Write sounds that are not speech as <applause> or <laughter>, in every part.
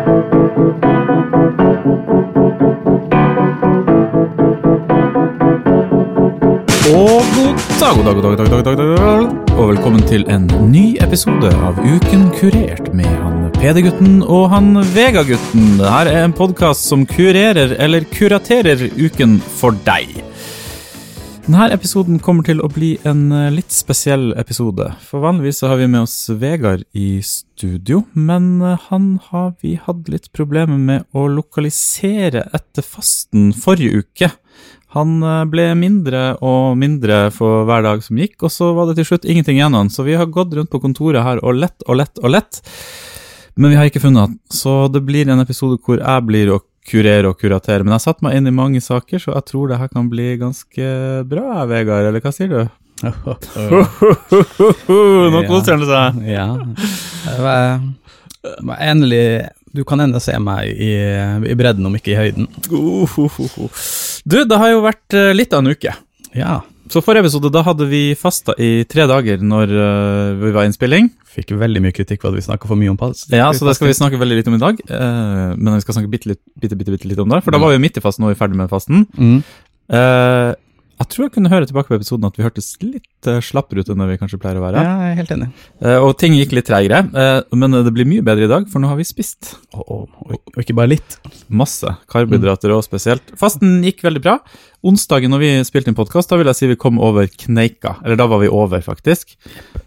Og god dag, god dag, god dag, god dag, god dag, og velkommen til en ny episode av Uken kurert med han PD-gutten og han Vega-gutten. Dette er en podkast som kurerer eller kuraterer uken for deg. Denne episoden kommer til å bli en eh, litt spesiell episode. For vanligvis så har vi med oss Vegard i studio, men eh, han har vi hatt litt problemer med å lokalisere etter fasten forrige uke. Han eh, ble mindre og mindre for hver dag som gikk, og så var det til slutt ingenting igjen av han. Så vi har gått rundt på kontoret her og lett og lett og lett, men vi har ikke funnet han. Så det blir en episode hvor jeg blir å kurere og kuratere. Men jeg har satt meg inn i mange saker, så jeg tror det her kan bli ganske bra, Vegard. Eller hva sier du? <laughs> Nå koser han seg. Ja. Jeg endelig Du kan ennå se meg i, i bredden, om ikke i høyden. Du, det har jo vært eh, litt av en uke. Ja. Så forrige episode, da hadde vi fasta i tre dager når uh, vi var i innspilling. Fikk veldig mye kritikk for at vi snakka for mye om pass. Ja, så det skal vi snakke veldig litt om i dag. Uh, men vi skal snakke bitte, bitte, bitte, bitte litt om det. For da var vi midt i fasten, og vi er ferdig med fasten. Mm. Eh, jeg tror jeg kunne høre tilbake på episoden at vi hørtes litt uh, slappere ut enn det vi kanskje pleier å være. Ja, jeg er helt enig. Eh, og ting gikk litt tregere, eh, men det blir mye bedre i dag, for nå har vi spist Og, og, og, og ikke bare litt. masse karbohydrater og spesielt. Fasten gikk veldig bra. Onsdagen når vi spilte inn podkast, da vil jeg si vi kom over kneika. Eller da var vi over, faktisk.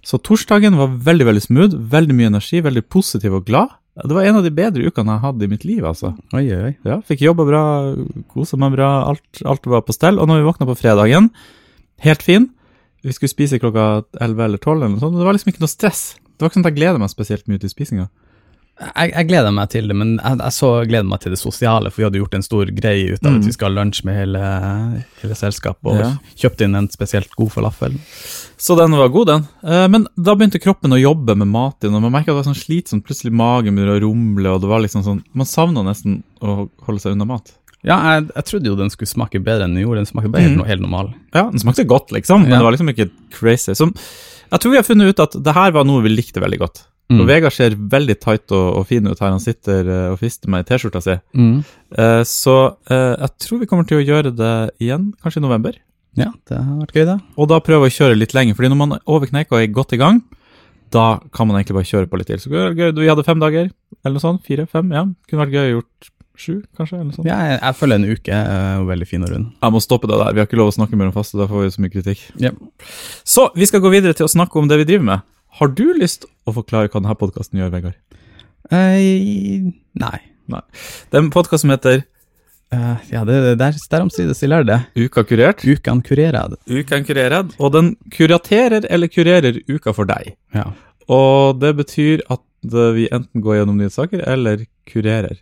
Så torsdagen var veldig, veldig smooth. Veldig mye energi, veldig positiv og glad. Det var en av de bedre ukene jeg har hatt i mitt liv, altså. Oi, oi. Ja, fikk jobba bra, kosa meg bra, alt, alt var på stell. Og når vi våkna på fredagen, helt fin. Vi skulle spise klokka 11 eller 12, eller noe sånt. og Det var liksom ikke noe stress. Det var ikke sånn at jeg gleder meg spesielt mye til spisinga. Jeg, jeg gleder meg til det, men jeg, jeg så gleder meg til det sosiale, for vi hadde gjort en stor greie ut av Mm. at vi skal ha lunsj med hele, hele selskapet, og Ja. kjøpt inn en spesielt god falafel. Så den var god, den. Eh, Men da begynte kroppen å jobbe med mat igjen, og man merka det var sånn slitsomt. Plutselig magen begynner å rumle, og det var liksom sånn Man savna nesten å holde seg unna mat. Ja, jeg, jeg trodde jo den skulle smake bedre enn den gjorde. Den smakte bare helt, Mm. helt normal. Ja, den smakte godt, liksom, men Ja. det var liksom ikke crazy. Så jeg tror vi har funnet ut at det her var noe vi likte veldig godt. Mm. Og Vegard ser veldig tight og, og fin ut her han sitter eh, og fister med i T-skjorta si. Mm. Eh, Så eh, jeg tror vi kommer til å gjøre det igjen, kanskje i november. Ja, det har vært gøy, det. Og da prøve å kjøre litt lenger, fordi når man er over kneika og er godt i gang, da kan man egentlig bare kjøre på litt til. Så gøy. Vi hadde fem dager, eller noe sånt. Fire, fem, ja. Kunne vært gøy å gjort sju, kanskje, eller noe sånt. Ja, jeg, jeg føler en uke er jo veldig fin og rund. Jeg må stoppe det der. Vi har ikke lov å snakke mer om faste, da får vi så mye kritikk. Yep. Så vi skal gå videre til å snakke om det vi driver med. Har du lyst å forklare hva denne podkasten gjør, Vegard? Eh, nei. Det er en podkast som heter Eh, ja, det, der, derom strides de lærde. Uka kurert. Ukan kurerad. Uka kurerad, og den kuraterer eller kurerer uka for deg. Ja. Og det betyr at vi enten går gjennom nyhetssaker eller kurerer.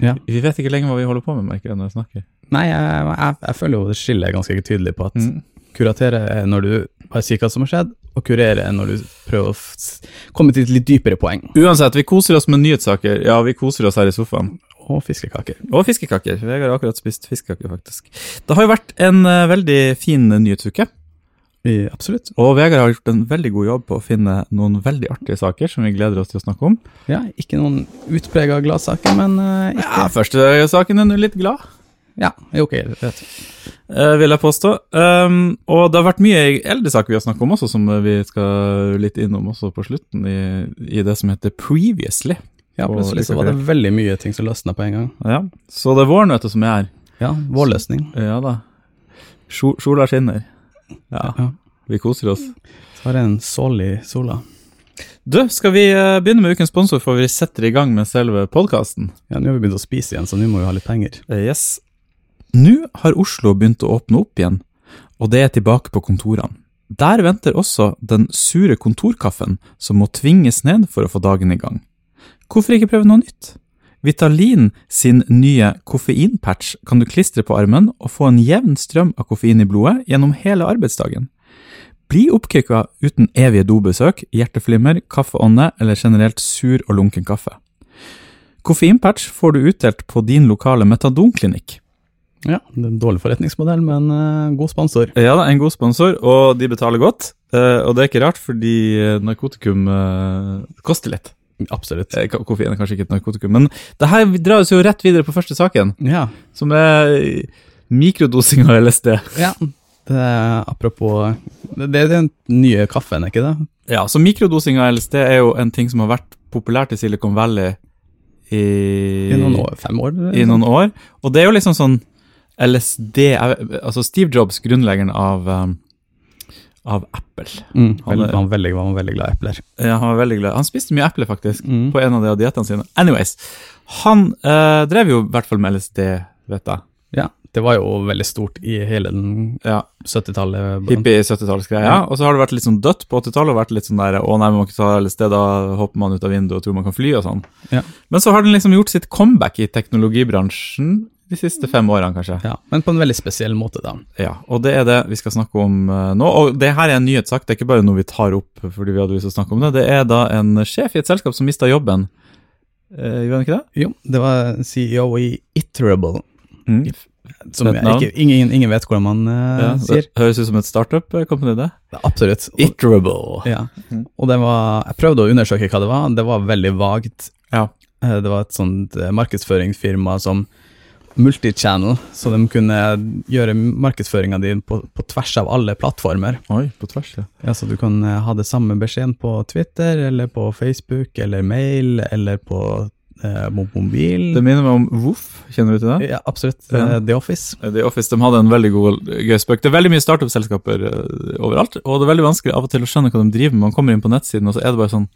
Ja. Vi vet ikke lenger hva vi holder på med, merker jeg når jeg snakker. Nei, jeg, jeg, jeg føler jo det skillet er ganske tydelig på at Mm. kuratere er når du bare sier hva som har skjedd, og kurere enn når du prøver å komme til et litt dypere poeng. Uansett, vi koser oss med nyhetssaker. Ja, vi koser oss her i sofaen. Og fiskekaker. Og fiskekaker. Vegard har akkurat spist fiskekaker, faktisk. Det har jo vært en uh, veldig fin nyhetsuke. I, absolutt. Og Vegard har gjort en veldig god jobb på å finne noen veldig artige saker som vi gleder oss til å snakke om. Ja, ikke noen utprega gladsaker, men uh, ikke Ja, første saken er nå litt glad. Ja, jo, ok, rett. Uh, vil jeg påstå. Um, og det har vært mye eldre saker vi har snakket om også, som vi skal litt innom også på slutten, i, i det som heter Previously. Ja, plutselig så var det veldig mye ting som løsna på en gang. Ja, Så det er våren vet du, som er her. Ja, vårløsning. Ja da. Sol- Sola skinner. Ja, Ja. vi koser oss. Så har jeg en sålig sola. Du, skal vi eh, begynne med ukens sponsor før vi setter i gang med selve podkasten? Ja, nå har vi begynt å spise igjen, så nå må vi ha litt penger. Yes. Nå har Oslo begynt å åpne opp igjen, og det er tilbake på kontorene. Der venter også den sure kontorkaffen som må tvinges ned for å få dagen i gang. Hvorfor ikke prøve noe nytt? Vitalin sin nye koffeinpatch kan du klistre på armen og få en jevn strøm av koffein i blodet gjennom hele arbeidsdagen. Bli oppkicka uten evige dobesøk, hjerteflimmer, kaffeånde eller generelt sur og lunken kaffe. Koffeinpatch får du utdelt på din lokale metadonklinikk. Ja, det er en dårlig forretningsmodell, men uh, god sponsor. Ja da, en god sponsor, og de betaler godt. Uh, og det er ikke rart, fordi eh, narkotikum uh, koster litt. Absolutt. Koffein er kanskje ikke et narkotikum, men det her drar oss jo rett videre på første saken, Ja. som er mikrodosing av LSD. ja. Det er, apropos Det, er den nye kaffen, ikke det? Ja, så mikrodosing av LSD er jo en ting som har vært populært i Silicon Valley i, I noen år, fem år? eller i noen år. Og det er jo liksom sånn LSD Altså Steve Jobs, grunnleggeren av, um, av Apple. Mm, Han var veldig, han var veldig glad i epler. Ja, han var veldig glad. Han spiste mye eple, faktisk, Mm. på en av de diettene sine. Anyways, han uh, drev jo i hvert fall med LSD, vet jeg. Ja, det var jo veldig stort i hele den Ja, 70-tallet. Hippie 70-tallsgreia. Ja. Og så har det vært litt sånn dødt på 80-tallet, og vært litt sånn der å nei, man ikke ta LSD, da hopper man ut av vinduet og tror man kan fly og sånn. Ja. Men så har den liksom gjort sitt comeback i teknologibransjen de siste fem årene, kanskje. Ja, men på en veldig spesiell måte, da. Ja, og det er det vi skal snakke om eh, nå. Og det her er en nyhetssak, det er ikke bare noe vi tar opp fordi vi hadde lyst til å snakke om det. Det er da en sjef i et selskap som mista jobben. Eh, Gjør han ikke det? Jo, det var CEO i Iterable, som jeg ikke, ingen, ingen vet hvordan man uh, Ja, sier. det høres ut som et startup-company, det. Absolutt. Iterable. ja. og det var, jeg prøvde å undersøke hva det var, det var veldig vagt. Ja. Eh, Det var et sånt markedsføringsfirma som multichannel, så de kunne gjøre markedsføringa di på, på tvers av alle plattformer. Oi, på tvers, ja. Ja, Så du kan eh, ha det samme beskjeden på Twitter, eller på Facebook, eller mail, eller på eh, mobil. Det minner meg om Voff, kjenner du til det? ja, absolutt. Ja. Eh, The Office. The Office de hadde en veldig god gøy spøk. Det er veldig mye startup-selskaper overalt, og det er veldig vanskelig av og til å skjønne hva de driver med. Man kommer inn på nettsiden, og så er det bare sånn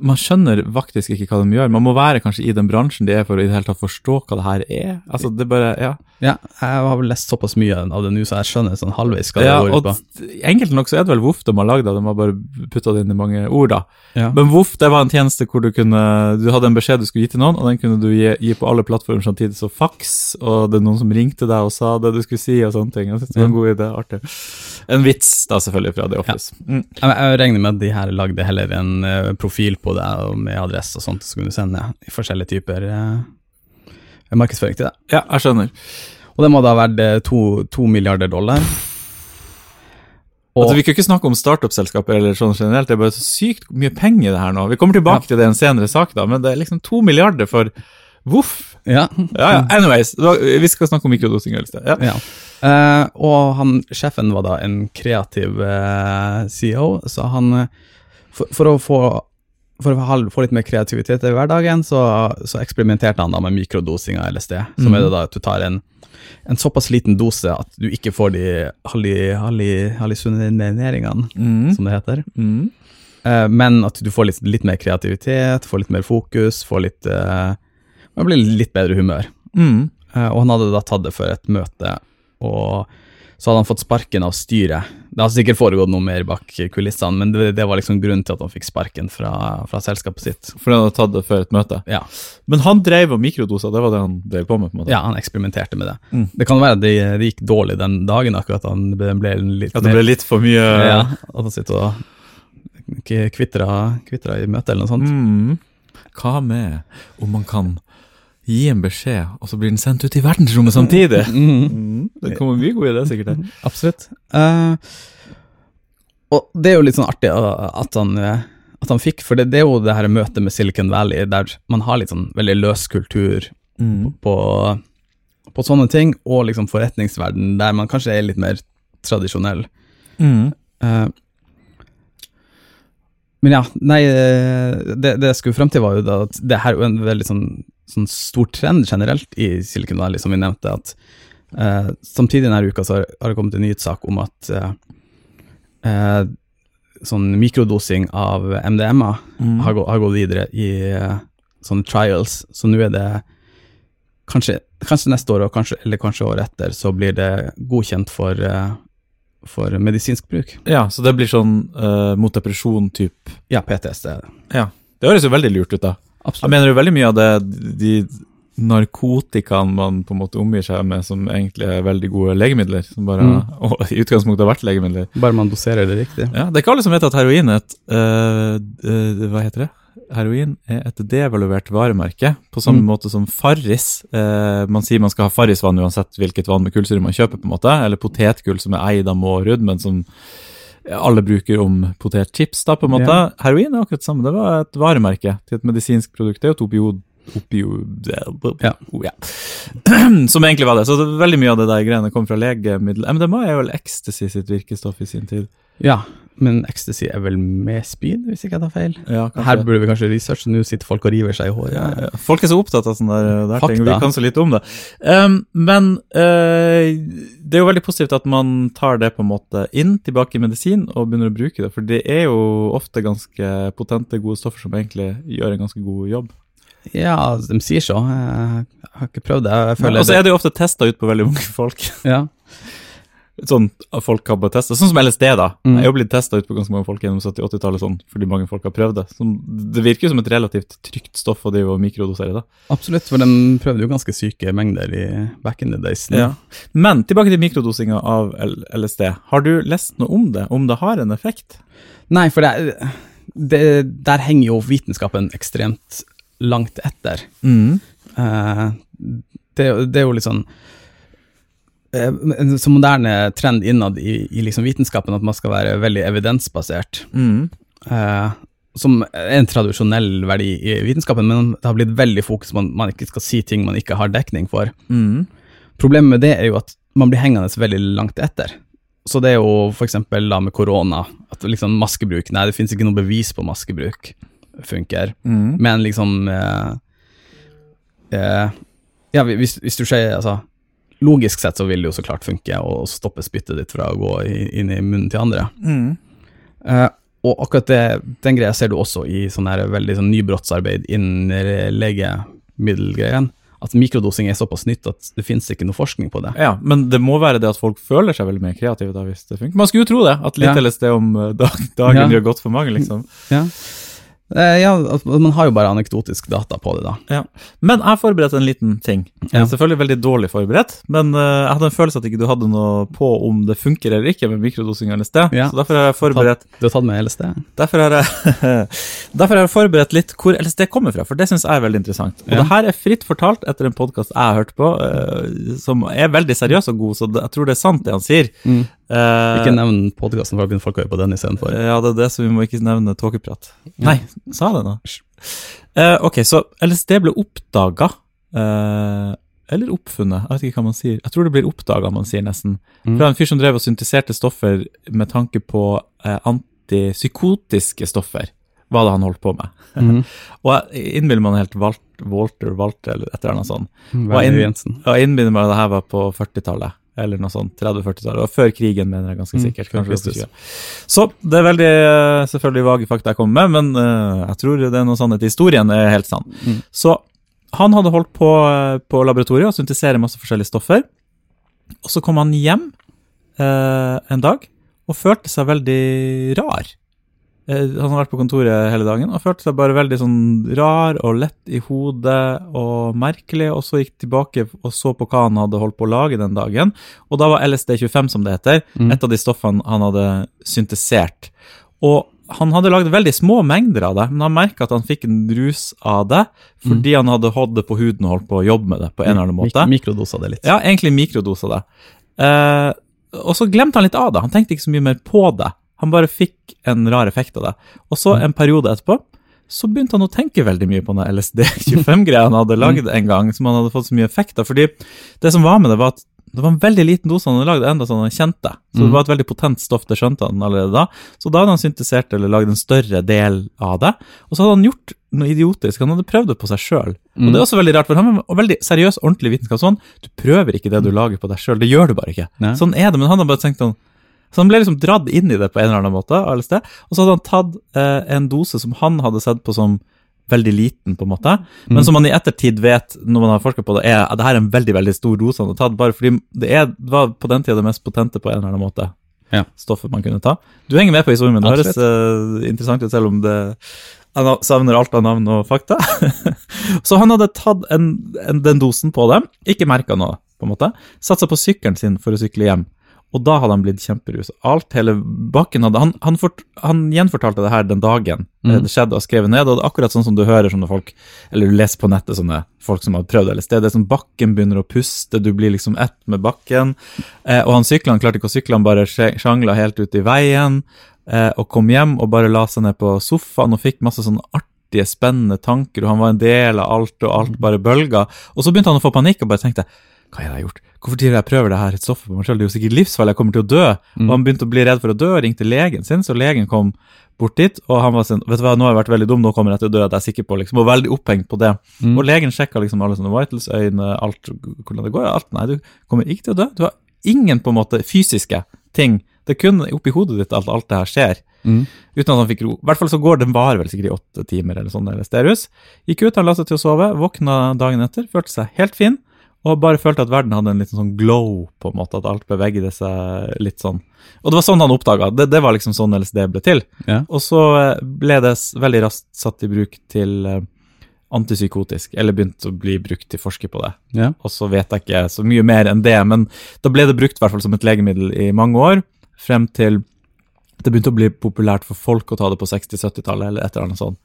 Man skjønner faktisk ikke hva de gjør. Man må være kanskje i den bransjen de er for å i det hele tatt forstå hva det her er. Altså, det bare, ja. Ja, jeg har vel lest såpass mye av det nå, så jeg skjønner sånn halvveis hva det ja går ut på. enkelt nok så er det vel Voff de har lagd, de har bare putta det inn i mange ord, da. Ja. Men Voff det var en tjeneste hvor du kunne Du hadde en beskjed du skulle gi til noen, og den kunne du gi, gi på alle plattformer samtidig, så faks, og det er noen som ringte deg og sa det du skulle si, og sånne ting. Jeg synes det var en god idé, artig. En vits, da, selvfølgelig, fra The Office. Mm. Jeg, jeg regner med at de her lagde heller en uh, profil på deg med adresse og sånt, så kunne du sende i forskjellige typer uh, markedsføring til deg. Ja, jeg skjønner. Og det må da ha vært eh, to, to milliarder dollar. Og, Altså, vi kan ikke snakke om startup-selskaper eller sånn generelt, det er bare så sykt mye penger i det her nå. Vi kommer tilbake til det i en senere sak, da, men det er liksom to milliarder for Voff. ja, Ja, ja, anyways, vi skal snakke om mikrodosing. Ja. ja. Uh, og han, sjefen var da en kreativ uh, CEO, så han eh, for, for å få for å få litt mer kreativitet i hverdagen, så, så eksperimenterte han da med mikrodosing av LSD. Som mm. er det da at du tar en, en såpass liten dose at du ikke får de hallusineringene, Mm. som det heter. Mm. Uh, men at du får litt, litt mer kreativitet, får litt mer fokus, får litt eh, ble litt bedre humør. Mm. Eh, og han hadde da tatt det for et møte, og så hadde han fått sparken av styret. Det har sikkert foregått noe mer bak kulissene, men det, det var liksom grunnen til at han fikk sparken fra, fra selskapet sitt. For han hadde tatt det før et møte. Ja, Men han drev og mikrodosa, det var det han drev på med? på en måte. ja han eksperimenterte med det. Mm. Det kan være at det, det gikk dårlig den dagen, akkurat han ble, ble litt At det ble litt for mye Ja, at han sitter og kvitrer i møte eller noe sånt. mm. Hva med om man kan gi en beskjed, og så blir den sendt ut i verdensrommet samtidig? Mm. Mm. Det kommer mye god i det, sikkert. der. Absolutt. Uh, og det er jo litt sånn artig at han, uh, at han fikk, for det, det er jo det her møtet med Silicon Valley, der man har litt sånn veldig løs kultur Mm. på, på sånne ting, og liksom forretningsverden, der man kanskje er litt mer tradisjonell. Mm. Uh, men ja, nei, eh, det, det jeg skulle frem til var jo da at det her er jo en veldig sånn, sånn stor trend generelt i Silicon Valley, som vi nevnte, at eh, samtidig denne uka så har, har det kommet en nyhetssak om at eh, eh, sånn mikrodosing av MDMA Mm. har, gå, har gått videre i eh, sånne trials, så nå er det kanskje, kanskje neste år, kanskje, eller kanskje året etter, så blir det godkjent for, eh, for medisinsk bruk. Ja, så det blir sånn eh, mot depresjon-type Ja, PTSD. Ja. Det høres jo veldig lurt ut, da. Jeg mener jo veldig mye av det de narkotikaene man på en måte omgir seg med, som egentlig er veldig gode legemidler, som bare Mm. <laughs> og i utgangspunktet har vært legemidler. Bare man doserer det riktig. Ja, Det er ikke alle som vet at heroin er et uh, uh, Hva heter det? Heroin er et devaluert varemerke, på samme Mm. måte som Farris. Eh, man sier man skal ha Farris-vann uansett hvilket vann med kullsyre man kjøper, på en måte, eller potetgull som er eid av Mårud, men som alle bruker om potetchips, da, på en måte. Ja. Heroin er akkurat det samme. Det var et varemerke til et medisinsk produkt. Det er jo et opiod. opio Ja. ja. <clears throat> Som egentlig var det. Så veldig mye av det der greiene kom fra legemiddel. MDMA er vel ecstasy sitt virkestoff i sin tid. Ja, men ecstasy er vel med speed, hvis ikke jeg tar feil. Ja. Her burde vi kanskje researche, nå sitter folk og river seg i håret. Ja, ja. Folk er så opptatt av sånne der, der ting, vi kan så lite om det. Um, men uh, det er jo veldig positivt at man tar det på en måte inn, tilbake i medisin, og begynner å bruke det. For det er jo ofte ganske potente, gode stoffer som egentlig gjør en ganske god jobb. Ja, de sier så. Jeg har ikke prøvd det. Og så er det jo ofte testa ut på veldig mange <laughs> folk. ja. Sånn at folk har bare testet. Sånn som LSD, da. Mm. er jo blitt testa ut på ganske mange folk gjennom 70-80-tallet, sånn, fordi mange folk har prøvd det. Som, det virker jo som et relativt trygt stoff å drive og mikrodosere. da. Absolutt, for de prøvde jo ganske syke mengder i back in the days. Ja. Men tilbake til mikrodosinga av LSD. Har du lest noe om det? Om det har en effekt? Nei, for det, det, der henger jo vitenskapen ekstremt langt etter. Mm. Uh, det, det er jo litt sånn en så moderne trend innad i, i liksom vitenskapen at man skal være veldig evidensbasert. Mm. eh, som er en tradisjonell verdi i vitenskapen, men det har blitt veldig fokus på at man ikke skal si ting man ikke har dekning for. Mm. Problemet med det er jo at man blir hengende veldig langt etter. Så det er jo eksempel da med korona, at liksom maskebruk Nei, det finnes ikke noe bevis på maskebruk funker. Mm. Men liksom eh, eh, Ja, hvis, hvis du sier altså, Logisk sett så vil det jo så klart funke å stoppe spyttet ditt fra å gå inn i munnen til andre. Mm. Uh, og akkurat det, den greia ser du også i sånn her veldig sånn nybrottsarbeid innen legemiddelgreien. At mikrodosing er såpass nytt at det finnes ikke noe forskning på det. Ja, men det må være det at folk føler seg veldig mer kreative da, hvis det funker. Man skulle jo tro det, at litt Ja. LSD om eh, dag, dagen Ja. gjør godt for mange, liksom. Ja, ja man har jo bare anekdotisk data på det, da. Ja. Men jeg har forberedt en liten ting. Ja. Selvfølgelig veldig dårlig forberedt, men eh, jeg hadde en følelse at ikke du hadde noe på om det funker eller ikke med mikrodosing av LSD, Ja. så derfor har jeg forberedt Du har tatt med LSD? Derfor har, jeg, <laughs> derfor har jeg forberedt litt hvor LSD kommer fra, for det syns jeg er veldig interessant. Og Ja. det her er fritt fortalt etter en podkast jeg har hørt på, eh, som er veldig seriøs og god, så jeg tror det er sant det han sier. Mm. Eh, Ikke nevn podkasten, for da begynner folk å høre på den istedenfor. ja, det er det så vi må ikke nevne tåkeprat. Nei, sa jeg det nå? Uh, ok, så LSD ble oppdaga, uh, eller oppfunnet, jeg vet ikke hva man sier. Jeg tror det blir oppdaga, man sier nesten. Mm. Fra en fyr som drev og synteserte stoffer med tanke på eh, antipsykotiske stoffer, var det han holdt på med. <laughs> Mm. Og jeg innbiller meg helt Walt, Walter Walter eller et eller annet sånt. Werner. Og jeg innbiller meg at det her var på 40-tallet, eller noe sånt, 30-40-tallet, og før krigen, mener jeg ganske Mm, sikkert. Mm, kanskje Kristus. 80. Så det er veldig eh, selvfølgelig vage fakta jeg kommer med, men uh, jeg tror det er noe sannhet i historien er helt sann. Mm. Så han hadde holdt på eh, på laboratoriet og syntesere masse forskjellige stoffer, og så kom han hjem uh, en dag og følte seg veldig rar. Eh, han har vært på kontoret hele dagen og følte seg bare veldig sånn rar og lett i hodet og merkelig, og så gikk tilbake og så på hva han hadde holdt på å lage den dagen, og da var LSD25, som det heter, Mm. et av de stoffene han hadde syntesert. Og han hadde lagd veldig små mengder av det, men han merka at han fikk en rus av det, fordi han hadde hatt det på huden og holdt på å jobbe med det på en eller annen måte. Mik mikrodosa det litt. Ja, egentlig mikrodosa det. Eh, og så glemte han litt av det. Han tenkte ikke så mye mer på det. Han bare fikk en rar effekt av det. Og så en periode etterpå så begynte han å tenke veldig mye på den LSD-25-greia han hadde lagd en gang, som han hadde fått så mye effekt av. Fordi det som var med det, var at det var en veldig liten dose han hadde lagd, enda sånn han kjente. Så det Mhm. var et veldig potent stoff, det skjønte han allerede da. Så da hadde han syntesert eller lagd en større del av det. Og så hadde han gjort noe idiotisk. Han hadde prøvd det på seg sjøl. Og Mm. det er også veldig rart, for han var veldig seriøs, ordentlig vitenskap sånn. Du prøver ikke det du lager på deg sjøl, det gjør du bare ikke. Sånn er det, men han hadde bare tenkt sånn Så han ble liksom dratt inn i det på en eller annen måte, og så hadde han tatt eh, en dose som han hadde sett på som veldig liten, på en måte, men Mm. som man i ettertid vet, når man har forska på det, er at det her er en veldig veldig stor dose han har tatt, bare fordi det, er, det var på den tida det mest potente på en eller annen måte. Ja. Stoffet man kunne ta. Du henger med på historien, men det høres eh, interessant ut, selv om det jeg savner alt av navn og fakta. <laughs> så han hadde tatt en, en, den dosen på det, ikke merka noe, på en måte, satt seg på sykkelen sin for å sykle hjem. Og da hadde han blitt kjemperusa. Alt, hele bakken hadde Han, han, fort, han gjenfortalte det her den dagen Mm. det skjedde, og skrev ned. Og det er akkurat sånn som du hører sånne folk, eller du leser på nettet sånne folk som har prøvd LSD. Det er sånn bakken begynner å puste, du blir liksom ett med bakken. Eh, og han sykla, han klarte ikke å sykle, han bare sj- sjangla helt ut i veien. Eh, og kom hjem og bare la seg ned på sofaen og fikk masse sånne artige, spennende tanker, og han var en del av alt, og alt bare bølga. Og så begynte han å få panikk og bare tenkte hva har jeg gjort? Hvorfor driver jeg prøver det her stoffet på meg selv? Det er jo sikkert livsfarlig, jeg kommer til å dø. Og han begynte å bli redd for å dø, og ringte legen sin, så legen kom bort dit, og han var sånn, vet du hva, nå har jeg vært veldig dum, nå kommer jeg til å dø, det er jeg sikker på, liksom, og veldig opphengt på det. Mm. Og legen sjekka liksom alle sånne vitals, øyne, alt, hvordan det går, alt, nei, du kommer ikke til å dø, du har ingen på en måte fysiske ting, det er kun oppi hodet ditt at alt det her skjer, Mm. uten at han fikk ro. I hvert fall så går den varer vel sikkert i åtte timer eller sånn, eller sterus. Gikk ut, han la seg til å sove, våkna dagen etter, følte seg helt fin, og bare følte at verden hadde en liten sånn glow, på en måte, at alt bevegde seg litt sånn. Og det var sånn han oppdaga, det, det var liksom sånn LSD ble til. Ja. Og så eh, ble det veldig raskt satt i bruk til eh, antipsykotisk, eller begynte å bli brukt til forsker på det. Ja. Og så vet jeg ikke så mye mer enn det, men da ble det brukt i hvert fall som et legemiddel i mange år, frem til det begynte å bli populært for folk å ta det på 60-70-tallet, eller et eller annet sånt.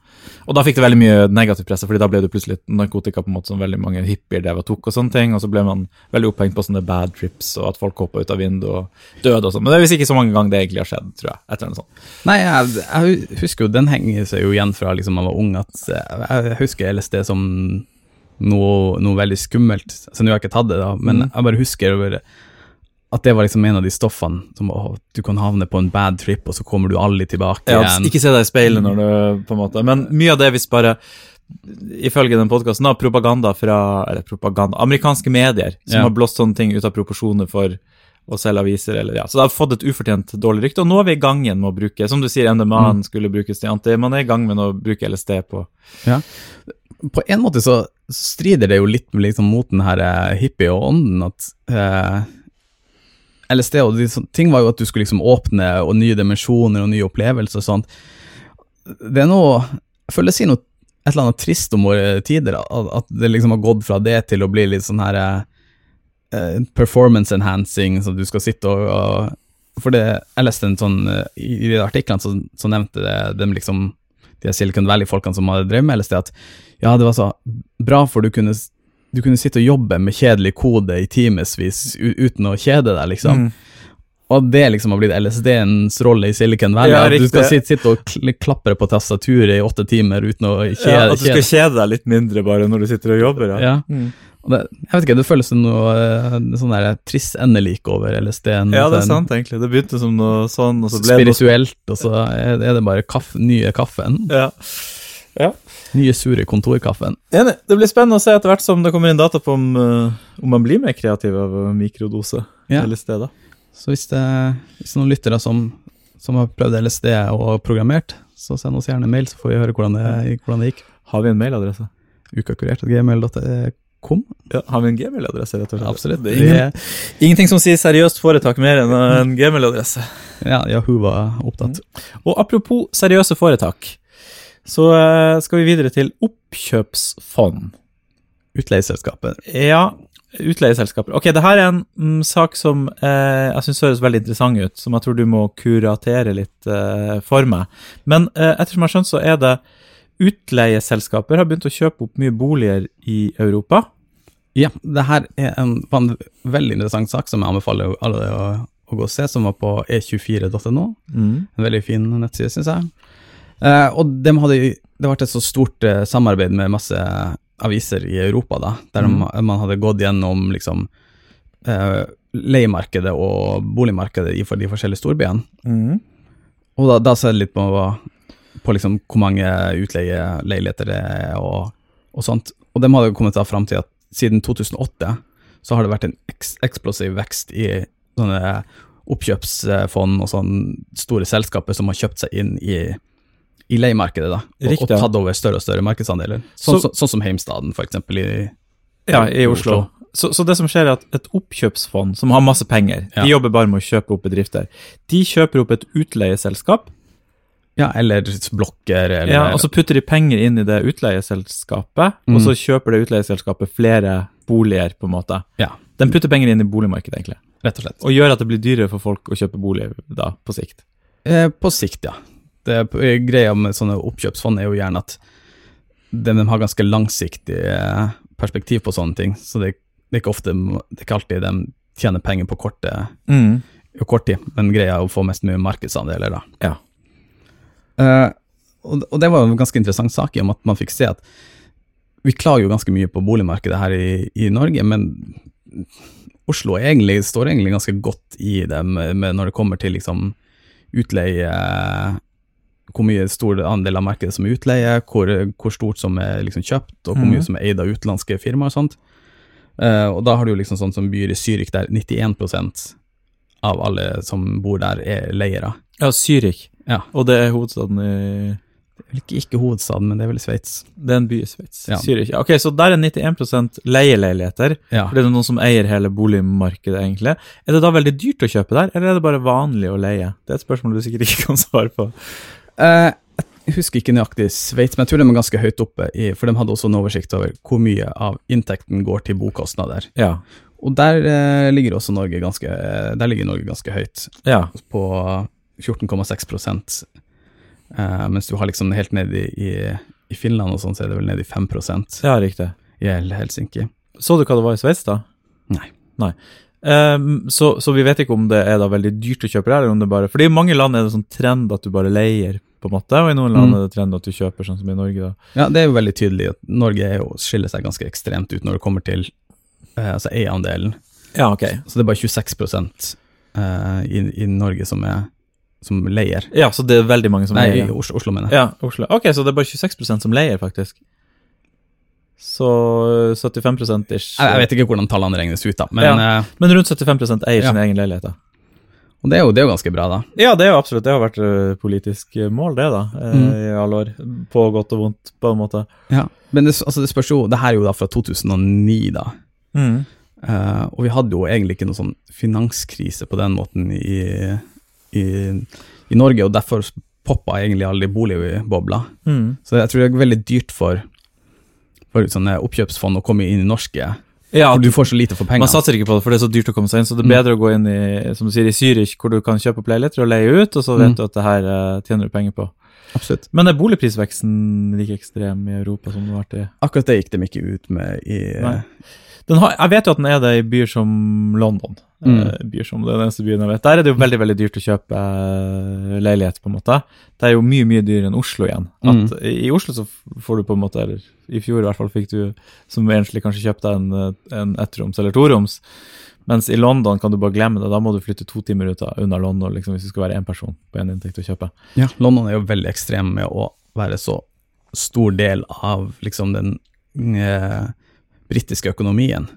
Og da fikk det veldig mye negativ presse, fordi da ble det plutselig narkotika på en måte som veldig mange hippier drev og tok og sånne ting, og så ble man veldig opphengt på sånne bad trips, og at folk hoppa ut av vinduet og døde og sånn. Men det er visst ikke så mange ganger det egentlig har skjedd, tror jeg. Et eller annet sånt. Nei, jeg, jeg husker jo, den henger seg jo igjen fra liksom man var ung, at jeg husker LSD som noe, noe veldig skummelt. Så nå har jeg ikke tatt det, da, men Mm. jeg bare husker over at det var liksom en av de stoffene som å, du kan havne på en bad trip, og så kommer du aldri tilbake Ja, igjen. ikke se deg i speilet når du på en måte Men mye av det hvis bare Ifølge den podkasten, propaganda fra Eller propaganda Amerikanske medier som Ja. har blåst sånne ting ut av proporsjoner for å selge aviser, eller ja. Så det har fått et ufortjent dårlig rykte. Og nå er vi i gang igjen med å bruke Som du sier, MDMA Mm. skulle brukes til anti. Man er i gang med å bruke LSD på ja. På en måte så strider det jo litt liksom mot den her eh, hippie og ånden, at eh, LSD og de, ting var jo at du skulle liksom åpne og nye dimensjoner og nye opplevelser og sånt. Det er noe Jeg føler det sier noe et eller annet trist om våre tider, at, det liksom har gått fra det til å bli litt sånn her eh, eh, performance enhancing, så du skal sitte og, og For det, jeg leste en sånn eh, I, i de artiklene så, så nevnte det de liksom de Silicon Valley-folkene som hadde drevet med LSD, at ja, det var så bra, for du kunne, du kunne sitte og jobbe med kjedelig kode i timevis uten å kjede deg, liksom. Mm. Og det liksom har blitt LSD-ens rolle i Silicon Valley. Ja, at du skal sitte, sitte og kl klapre på tastaturet i åtte timer uten å kjede, ja, At du skal kjede. deg litt mindre bare når du sitter og jobber. Ja. Ja. Mm. Og det, jeg vet ikke, det føles som noe eh, sånn der triss endelik over LSD-en. ja, det er sånn sant, egentlig. Det begynte som noe sånn, og så ble det Spirituelt, og så er det bare kaffe, nye kaffen. ja. Ja. Nye sure kontorkaffen. Enig. Det blir spennende å se etter hvert som det kommer inn data på om, eh, om man blir mer kreativ av eh, mikrodose Ja. LSD. da. Så hvis det, hvis noen lyttere som, som har prøvd LSD og programmert, så send oss gjerne mail, så får vi høre hvordan det, hvordan det gikk. Har vi en mailadresse? Ukakurert.gmail.com. Ja, har vi en gmail-adresse, rett og slett? Absolutt. Det er ingen, ingenting som sier seriøst foretak mer enn en gmail-adresse. ja, Yahoo var opptatt. Og apropos seriøse foretak, så eh, skal vi videre til oppkjøpsfond. Utleieselskaper. Ja, utleieselskaper. Ok, det her er en mm, sak som eh, jeg syns høres veldig interessant ut, som jeg tror du må kuratere litt eh, for meg. Men eh, ettersom jeg har skjønt, så er det utleieselskaper har begynt å kjøpe opp mye boliger i Europa. Ja, det her er en, en veldig interessant sak som jeg anbefaler alle å, å gå og se, som var på e24.no. En veldig fin nettside, syns jeg. Eh, og de hadde, det ble et så stort uh, samarbeid med masse aviser i Europa, da, der Mm. de, man hadde gått gjennom liksom uh, leiemarkedet og boligmarkedet i for de forskjellige storbyene. Mm. Og da, da ser jeg litt på, på liksom hvor mange utleieleiligheter det er og, og sånt. Og de hadde kommet da fram til at siden 2008 så har det vært en eks eksplosiv vekst i sånne oppkjøpsfond og sånne store selskaper som har kjøpt seg inn i, i leiemarkedet da, og, og Riktig, ja. tatt over større og større markedsandeler. Sånn, Så- så, sånn som Heimstaden, eksempel, i, Ja, i Oslo. Så, så det som skjer er at et oppkjøpsfond som har masse penger, Ja. de jobber bare med å kjøpe opp bedrifter, de kjøper opp et utleieselskap Ja, eller blokker, eller Ja, og så putter de penger inn i det utleieselskapet, og Mm. så kjøper det utleieselskapet flere boliger, på en måte. Ja, Den putter penger inn i boligmarkedet, egentlig. rett og slett. Og gjør at det blir dyrere for folk å kjøpe bolig da, på sikt. Eh, på sikt, ja. Det Greia med sånne oppkjøpsfond er jo gjerne at de, de har ganske langsiktig eh, perspektiv på sånne ting, så det, det er ikke ofte, det er ikke alltid de tjener penger på korte, Mm. kort tid, men greia er å få mest mulig markedsandeler, da. Ja. Uh, og, og det var en ganske interessant sak i om at man fikk se at vi klager jo ganske mye på boligmarkedet her i, i Norge, men Oslo egentlig, står egentlig ganske godt i det med, med når det kommer til liksom utleie Hvor mye stor andel av markedet som er utleie, hvor, hvor stort som er liksom kjøpt, og hvor Mhm. mye som er eid av utenlandske firmaer og sånt. Uh, og da har du liksom sånn som byer i Zürich, der 91% av alle som bor der, er leiere. Ja, Zürich. Ja. Og det er hovedstaden i ikke, ikke hovedstaden, men det er vel i Sveits. Det er en by i Sveits. Ja. Zürich. Ok, så der er 91 leieleiligheter. Ja. For det er noen som eier hele boligmarkedet, egentlig. Er det da veldig dyrt å kjøpe der, eller er det bare vanlig å leie? Det er et spørsmål du sikkert ikke kan svare på. Eh, jeg husker ikke nøyaktig Sveits, men jeg tror de er ganske høyt oppe, i, for de hadde også en oversikt over hvor mye av inntekten går til bokostnader. Ja. Og der eh, ligger også Norge ganske, der ligger Norge ganske høyt, Ja. på 14,6 eh, Mens du har liksom helt ned i, i, i Finland og sånn, så er det vel ned i 5% ja, riktig. i Helsinki. Så du hva det var i Sveits, da? Nei. Nei. Um, så, så vi vet ikke om det er da veldig dyrt å kjøpe der, eller om det bare Fordi i mange land er det sånn trend at du bare leier, på en måte, og i noen land Mm. er det trend at du kjøper, sånn som i Norge, da. Ja, det er jo veldig tydelig at Norge jo, skiller seg ganske ekstremt ut når det kommer til eh, altså eierandelen. Ja, ok. Så det er bare 26 eh, i, i Norge som, er, som leier. Ja, så det er veldig mange som Nei, i Nei, Oslo, Oslo mener jeg. Ja, Oslo. Ok, så det er bare 26% som leier, faktisk. Så 75 ish. Jeg, jeg vet ikke hvordan tallene regnes ut, da, men ja. Men rundt 75 eier Ja. sin egen leilighet, da. Og det, er jo, det er jo ganske bra, da. Ja, det er jo absolutt. Det har vært eh, politisk mål, det, da. eh, Mm. I alle år. På godt og vondt, på en måte. Ja. Men det, altså, det spørs jo Det her er jo da fra 2009, da. Mm. Uh, og vi hadde jo egentlig ikke noen sånn finanskrise på den måten i, i, i Norge, og derfor poppa egentlig alle de boligbobla. Mm. Så jeg tror det er veldig dyrt for, for sånne oppkjøpsfond å komme inn i norske, Ja, for du får så lite for pengene. Man satser ikke på det, for det er så dyrt å komme seg inn. Så det er Mm. bedre å gå inn i som du sier, i Zürich, hvor du kan kjøpe opp leiligheter og leie ut, og så vet Mm. du at det her uh, tjener du penger på. Absolutt. Men er boligprisveksten like ekstrem i Europa som den har vært i Akkurat det gikk de ikke ut med i den har, Jeg vet jo at den er det i byer som London. Mm. Eh, byer som Det er den eneste byen jeg vet. Der er det jo veldig veldig dyrt å kjøpe eh, leilighet, på en måte. Det er jo mye mye dyrere enn Oslo igjen. At Mm. I i Oslo så får du på en måte, eller i fjor i hvert fall, fikk du som enslig kanskje kjøpt deg en, eh, en ettroms eller toroms. Mens i London kan du bare glemme det. Da må du flytte to timer ut av, unna London liksom, hvis du skal være én person på én inntekt å kjøpe. Ja, London er jo veldig ekstrem med å være så stor del av liksom den eh, britiske økonomien.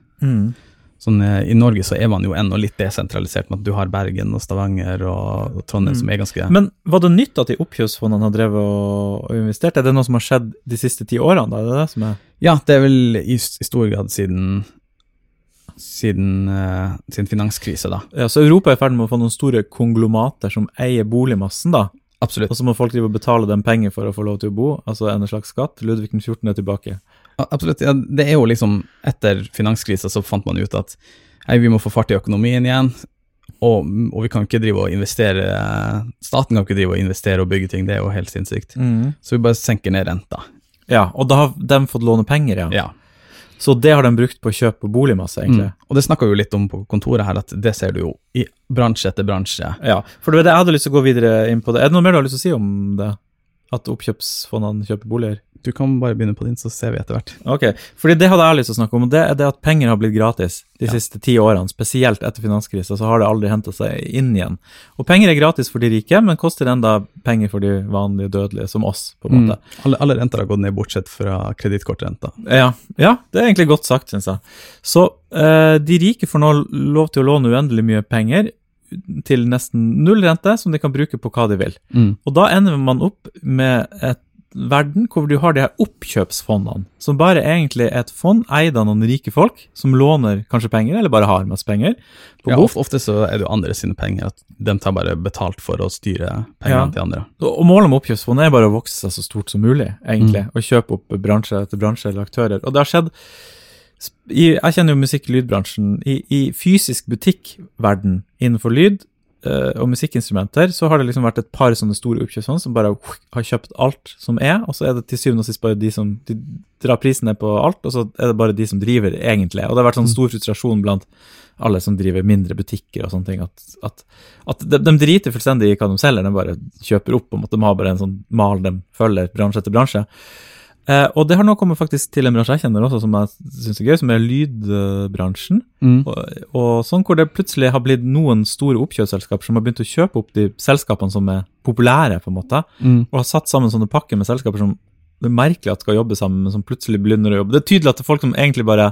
Sånn, eh, I Norge så er man jo ennå litt desentralisert med at du har Bergen og Stavanger og, og Trondheim Mm. som er ganske Men var det nytt at de oppkjøpsfondene har drevet og, og investert? Er det noe som har skjedd de siste ti årene? da? Er det det som er Ja, det er vel i, i stor grad siden siden, uh, siden finanskrise, da. Ja, Så Europa er i ferd med å få noen store konglomater som eier boligmassen, da. Absolutt. Og så må folk drive og betale dem penger for å få lov til å bo, altså en slags skatt. Ludvig den 14. er tilbake. Absolutt. Ja, det er jo liksom Etter finanskrisa så fant man ut at hei, vi må få fart i økonomien igjen. Og, og vi kan ikke drive og investere Staten kan ikke drive og investere og bygge ting, det er jo helt sinnssykt. Så vi bare senker ned renta. Ja, og da har de fått låne penger, ja. Ja. Så det har de brukt på å kjøpe boligmasse, egentlig. Mm. Og det snakka vi jo litt om på kontoret her, at det ser du jo i bransje etter bransje. Ja, for det var det jeg hadde lyst til å gå videre inn på det. Er det noe mer du har lyst til å si om det? At oppkjøpsfondene kjøper boliger? Du kan bare begynne på din, så ser vi etter hvert. Ok, fordi det hadde jeg lyst til å snakke om, og det er det at penger har blitt gratis de Ja. siste ti årene, spesielt etter finanskrisa, så har det aldri henta seg inn igjen. Og penger er gratis for de rike, men koster enda penger for de vanlige dødelige, som oss, på en måte. Mm. Alle, alle renter har gått ned, bortsett fra kredittkortrenta. Ja, ja, det er egentlig godt sagt, syns jeg. Så eh, de rike får nå lov til å låne uendelig mye penger til nesten null rente, som de kan bruke på hva de vil. Mm. Og da ender man opp med et verden hvor du har de her oppkjøpsfondene, som bare egentlig er et fond eid av noen rike folk, som låner kanskje penger, eller bare har masse penger. på Ja, of- ofte så er det jo andre sine penger, at de tar bare betalt for å styre pengene Ja. til andre. Og målet med oppkjøpsfondet er bare å vokse seg så stort som mulig, egentlig, og kjøpe opp bransje etter bransje eller aktører. Og det har skjedd Jeg kjenner jo musikk- og lydbransjen. I, I fysisk butikkverden innenfor lyd uh, og musikkinstrumenter, så har det liksom vært et par sånne store oppkjøp som bare har kjøpt alt som er, og så er det til syvende og sist bare de som de drar prisen ned på alt, og så er det bare de som driver, egentlig. Og det har vært sånn stor frustrasjon blant alle som driver mindre butikker og sånne ting, at, at, at de, de driter fullstendig i hva de selger, de bare kjøper opp, på en måte, de har bare en sånn mal de følger bransje etter bransje. Eh, og det har nå kommet faktisk til en bransje jeg kjenner også, som jeg syns er gøy, som er lydbransjen. Mm. Og, og sånn hvor det plutselig har blitt noen store oppkjøpsselskaper som har begynt å kjøpe opp de selskapene som er populære, på en måte, Mm. og har satt sammen sånne pakker med selskaper som det er merkelig at skal jobbe sammen, men som plutselig begynner å jobbe. Det er tydelig at det er folk som egentlig bare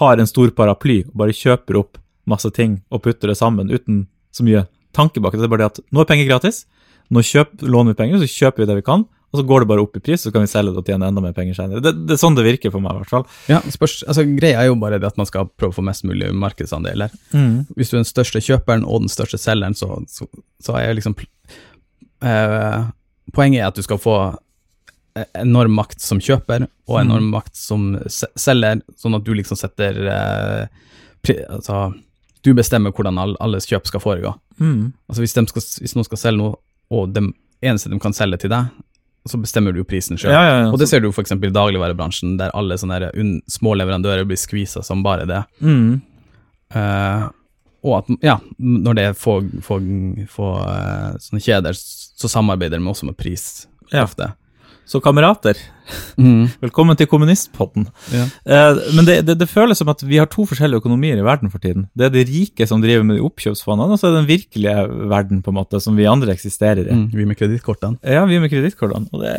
har en stor paraply og bare kjøper opp masse ting og putter det sammen uten så mye tanke bak det. Det er bare det at nå er penger gratis, nå kjøp, låner vi penger, så kjøper vi det vi kan, og så går det bare opp i pris, så kan vi selge det og tjene enda mer penger senere. Det, det er sånn det virker for meg, i hvert fall. Ja, spørs, altså Greia er jo bare det at man skal prøve å få mest mulig markedsandeler. Hvis du er den største kjøperen og den største selgeren, så, så, så er liksom eh, Poenget er at du skal få e- enorm makt som kjøper, og enorm makt som selger, sånn at du liksom setter eh, pri, Altså, du bestemmer hvordan all, alles kjøp skal foregå. Mm. Altså hvis, skal, hvis noen skal selge noe, og det eneste de kan selge til deg, så bestemmer du jo prisen sjøl. Ja, ja, ja. Og det ser du f.eks. i dagligvarebransjen, der alle sånne små leverandører blir skvisa som bare det. Mm. Uh, og at, ja, når det er få, få, få uh, sånne kjeder, så samarbeider de også med pris Ja. ofte. Så kamerater, velkommen til kommunistpodden. Ja. Eh, men det, det, det føles som at vi har to forskjellige økonomier i verden for tiden. Det er de rike som driver med de oppkjøpsfondene, og så er det den virkelige verden, på en måte, som vi andre eksisterer i. Mm, vi med kredittkortene. Ja, vi med kredittkortene. Og det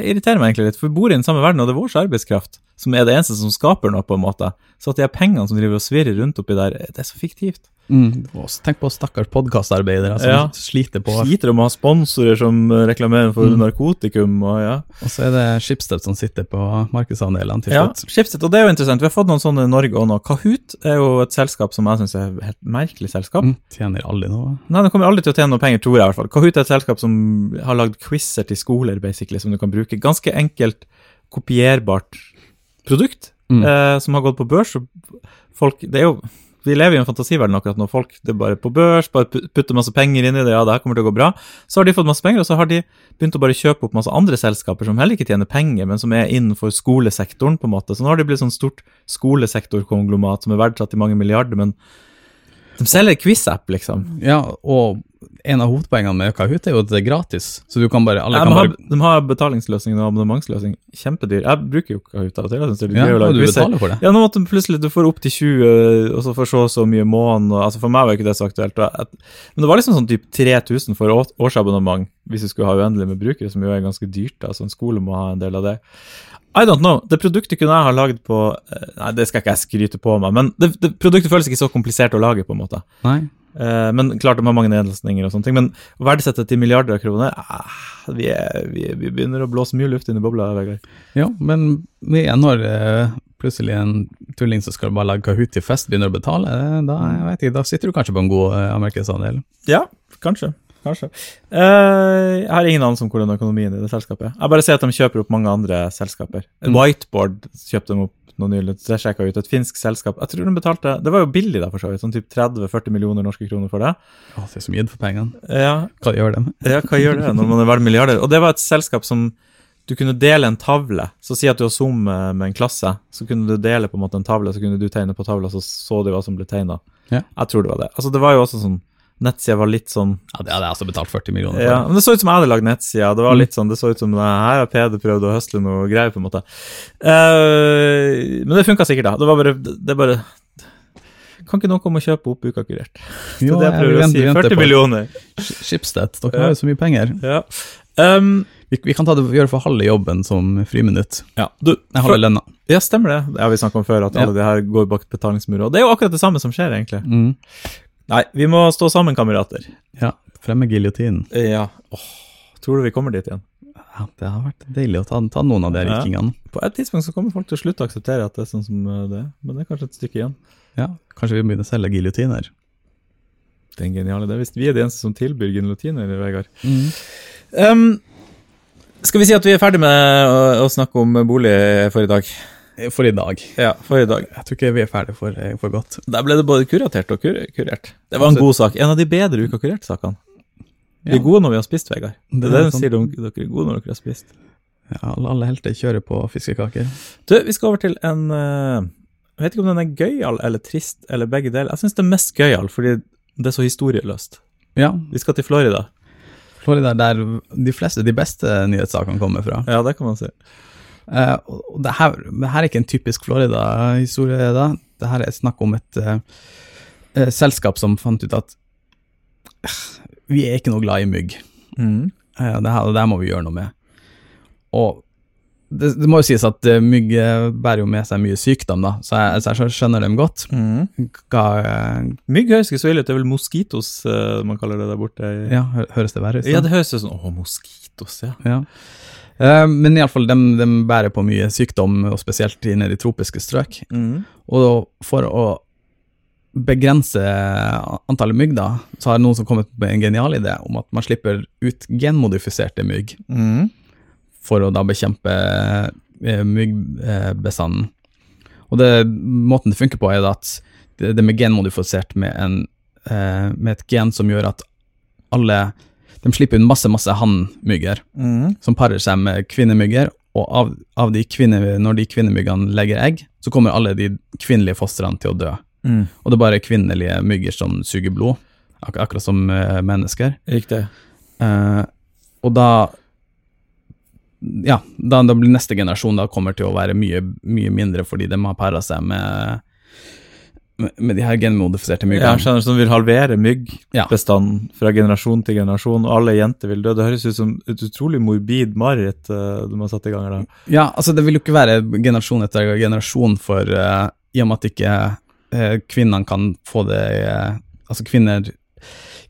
irriterer meg egentlig litt, for vi bor i den samme verden, og det er vår arbeidskraft som er det eneste som skaper noe, på en måte. Så at de her pengene som driver og svirrer rundt oppi der, det er så fiktivt. Mm. Tenk på stakkars podkastarbeidere som Ja. sliter på Sliter om å ha sponsorer som reklamerer for Mm. narkotikum, og ja. Og så er det Schibsted som sitter på markedsandelene til Ja, slutt. Schibsted, og det er jo interessant. Vi har fått noen sånne i Norge òg nå. Kahoot er jo et selskap som jeg syns er et helt merkelig selskap. Mm. Tjener aldri noe. Nei, det kommer aldri til å tjene noe penger, tror jeg i hvert fall. Kahoot er et selskap som har lagd quizer til skoler, basically, som du kan bruke. Ganske enkelt, kopierbart produkt, Mm. eh, som har gått på børs. Og folk, det er jo vi lever i en fantasiverden akkurat nå. Folk det er bare på børs, bare putter masse penger inn i det, ja, det her kommer til å gå bra. Så har de fått masse penger, og så har de begynt å bare kjøpe opp masse andre selskaper som heller ikke tjener penger, men som er innenfor skolesektoren, på en måte. Så nå har de blitt sånn stort skolesektorkonglomat som er verdsatt i mange milliarder, men de selger quiz-app, liksom. Ja, og en av hovedpoengene med Kahoot er jo at det er gratis, så du kan bare alle Ja, kan de, har, bare de har betalingsløsning og abonnementsløsning. Kjempedyr. Jeg bruker jo Kahoot av og til. Jeg synes det er ja, gøy å og du betale betaler for det. Ja, nå måtte plutselig du får opp til 20, og så får så så mye måneden. og- Altså for meg var ikke det så aktuelt. Men det var liksom sånn typ 3000 for årsabonnement hvis du skulle ha uendelig med brukere, som jo er ganske dyrt. da, så en skole må ha en del av det. I don't know. Det produktet kunne jeg ha lagd på eh, Nei, det skal ikke jeg skryte på meg, men det, det produktet føles ikke så komplisert å lage, på en måte. Nei. Eh, men klart de har mange nedlastninger og sånne ting. Men verdsettet til milliarder av kroner ah, vi, er, vi, vi begynner å blåse mye luft inn i bobla. Vegard. Ja, men med når eh, plutselig en tulling som skal bare lage Kahoot til fest, begynner å betale, eh, da, jeg vet ikke, da sitter du kanskje på en god uh, markedsandel. Ja, kanskje. Kanskje. Uh, jeg har ingen anelse om hvordan økonomien i det selskapet. Jeg bare ser at de kjøper opp mange andre selskaper. Mm. Whiteboard kjøpte de opp nå nylig. Det sjekka ut. Et finsk selskap. Jeg tror de betalte Det var jo billig, da, for så vidt. Sånn typ 30-40 millioner norske kroner for det. Å, det er så mye for pengene. Ja, Hva gjør de? <laughs> Ja, hva gjør det når man er verdt milliarder? Og det var et selskap som du kunne dele en tavle. Så si at du har Zoom med med en klasse, så kunne du dele på en måte en tavle, så kunne du tegne på tavla, så så de hva som ble tegna. Ja. Jeg tror det var det. Altså, det var jo også sånn Nettsida var litt sånn Ja, det hadde jeg også betalt 40 millioner for. ja, men Det så ut som jeg hadde lagd nettsida. Det var Mm. litt sånn, det så ut som det her har Peder prøvd å høsle noe greier, på en måte. Uh, men det funka sikkert, da. Det var bare, det er bare Kan ikke noen komme og kjøpe opp Uka kurert? <laughs> Det er det jeg jeg prøver å si. 40 på- millioner. Sch- Schibsted, dere har jo så mye penger. Ja. Um, Vi, vi kan ta det, gjøre for halve jobben som friminutt. ja. Du, Jeg har vel lønna. Ja, stemmer det. Det har vi snakka om før, at Ja. alle de her går bak betalingsmurer. Og det er jo akkurat det samme som skjer, egentlig. Mm. Nei, vi må stå sammen, kamerater. Ja, Frem med giljotinen. Ja. Åh, Tror du vi kommer dit igjen? Ja, det har vært deilig å ta, ta noen av de Ja. På et tidspunkt så kommer folk til å slutte å akseptere at det er sånn som eh, det er, men det er kanskje et stykke igjen. Ja, kanskje vi begynner å selge giljotiner. Det er en genial idé. Hvis vi er de eneste som tilbyr giljotiner, Vegard. Mm. Um, skal vi si at vi er ferdig med å, å snakke om bolig for i dag? For i dag. Ja, for i dag. Jeg tror ikke vi er ferdige for, for godt. Der ble det både kuratert og kur kurert. Det var en god sak. En av de bedre Uka kurert-sakene. Vi er gode når vi har spist, Vegard. Det Det er det de sånn. sier om dere er gode når dere har spist. Ja, alle, helter kjører på fiskekaker. Du, vi skal over til en eh, Jeg vet ikke om den er gøyal eller trist eller begge deler. Jeg syns det er mest gøyal fordi det er så historieløst. Ja, Vi skal til Florida. Florida er der de fleste, de beste nyhetssakene kommer fra. Ja, det kan man si. Eh, og det her, det her er ikke en typisk Florida-historie, da. Det her er snakk om et uh, selskap som fant ut at vi er ikke noe glad i mygg. Mm. Det, her, det her må vi gjøre noe med. Og det, det må jo sies at mygg bærer jo med seg mye sykdom, da, så jeg, så jeg skjønner dem godt. Mm. Hva, Mygg høres ikke så ille ut. Det er vel moskitos man kaller det der borte. ja, høres det verre ut? Ja, det høres jo sånn Å, moskitos, ja. Ja. Eh, men iallfall, de, de bærer på mye sykdom, og spesielt i nede i tropiske strøk. Mm. Og for å begrense antallet mygg, da, så har noen som kommet med en genial idé om at man slipper ut genmodifiserte mygg Mm. for å da bekjempe eh, myggbestanden. Og det, måten det funker på, er at det, det er genmodifisert med, en, eh, med et gen som gjør at alle De slipper ut masse, masse hannmygger Mm. som parer seg med kvinnemygger, og av, av de kvinne, når de kvinnemyggene legger egg, så kommer alle de kvinnelige fostrene til å dø. Mm. Og det er bare kvinnelige mygger som suger blod, ak akkurat som uh, mennesker. Riktig. Uh, og da Ja, da, da blir neste generasjon da kommer til å være mye, mye mindre fordi de har para seg med, med, de her genmodifiserte Ja, myggene. jeg skjønner, som vil halvere Ja. fra generasjon til generasjon, og alle jenter vil dø. Det høres ut som et utrolig morbid mareritt uh, de har satt i gang her. da. Ja, altså det vil jo ikke være generasjon etter generasjon for uh, i og med at ikke uh, kvinnene kan få det eh, Altså kvinner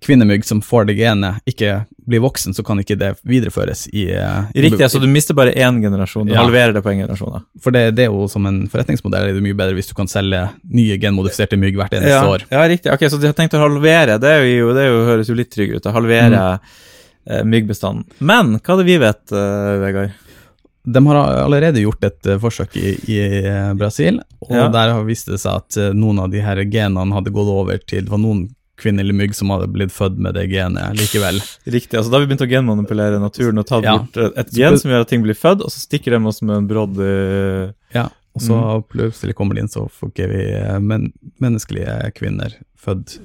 kvinnemygg som får det genet, ikke blir voksen, så kan ikke det videreføres i, eh, i Riktig, så du mister bare én generasjon. Du Ja. halverer det på én generasjon. da. For det, det er jo som en forretningsmodell er det mye bedre hvis du kan selge nye genmodifiserte mygg hvert eneste Ja, år. ja, riktig. Ok, Så de har tenkt å halvere. Det, er jo, det er jo, høres jo litt tryggere ut. Å halvere eh, myggbestanden. Men hva er det vi vet, eh, Vegard? De har allerede gjort et eh, forsøk i, i eh, Brasil, og Ja. der har vist det seg at noen av de her genene hadde gått over til Det var noen kvinnelige mygg som hadde blitt født med det genet likevel. Riktig, altså Da har vi begynt å genmanipulere naturen og tatt Ja. bort eh, et gen som gjør at ting blir født, og så stikker de oss med en brodd i Ja, og så Mm. plutselig kommer det inn, så får ikke vi eh, men, menneskelige kvinner født.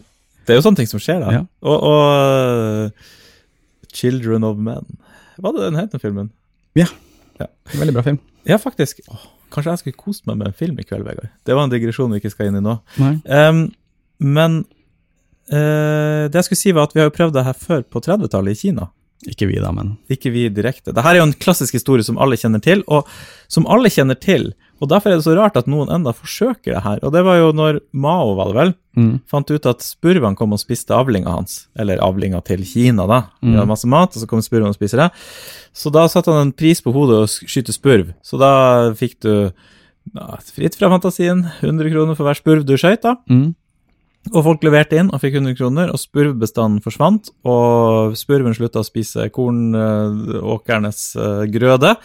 Det er jo sånne ting som skjer, da. Ja. Og, og eh, Children of Men. Hva var det den het, den filmen? Veldig bra film. Ja, faktisk. Åh, kanskje jeg skulle kost meg med en film i kveld, Vegard. Det var en digresjon vi ikke skal inn i nå. Nei. Em, men eh, det jeg skulle si var at vi har jo prøvd det her før på 30-tallet i Kina. Ikke vi, da, men Ikke vi direkte. Dette er jo en klassisk historie som alle kjenner til, og som alle kjenner til. Og derfor er det så rart at noen enda forsøker det her. Og det var jo når Mao, var det vel, mm. fant ut at spurvene kom og spiste avlinga hans. Eller avlinga til Kina, da. Vi Mm. hadde masse mat, og så kom spurvene og spiste det. Så da satte han en pris på hodet og skyte spurv. Så da fikk du ja, fritt fra fantasien 100 kroner for hver spurv du skøyt, da. Mm. Og folk leverte inn og fikk 100 kroner, og spurvbestanden forsvant. Og spurven slutta å spise kornåkernes uh, grøde.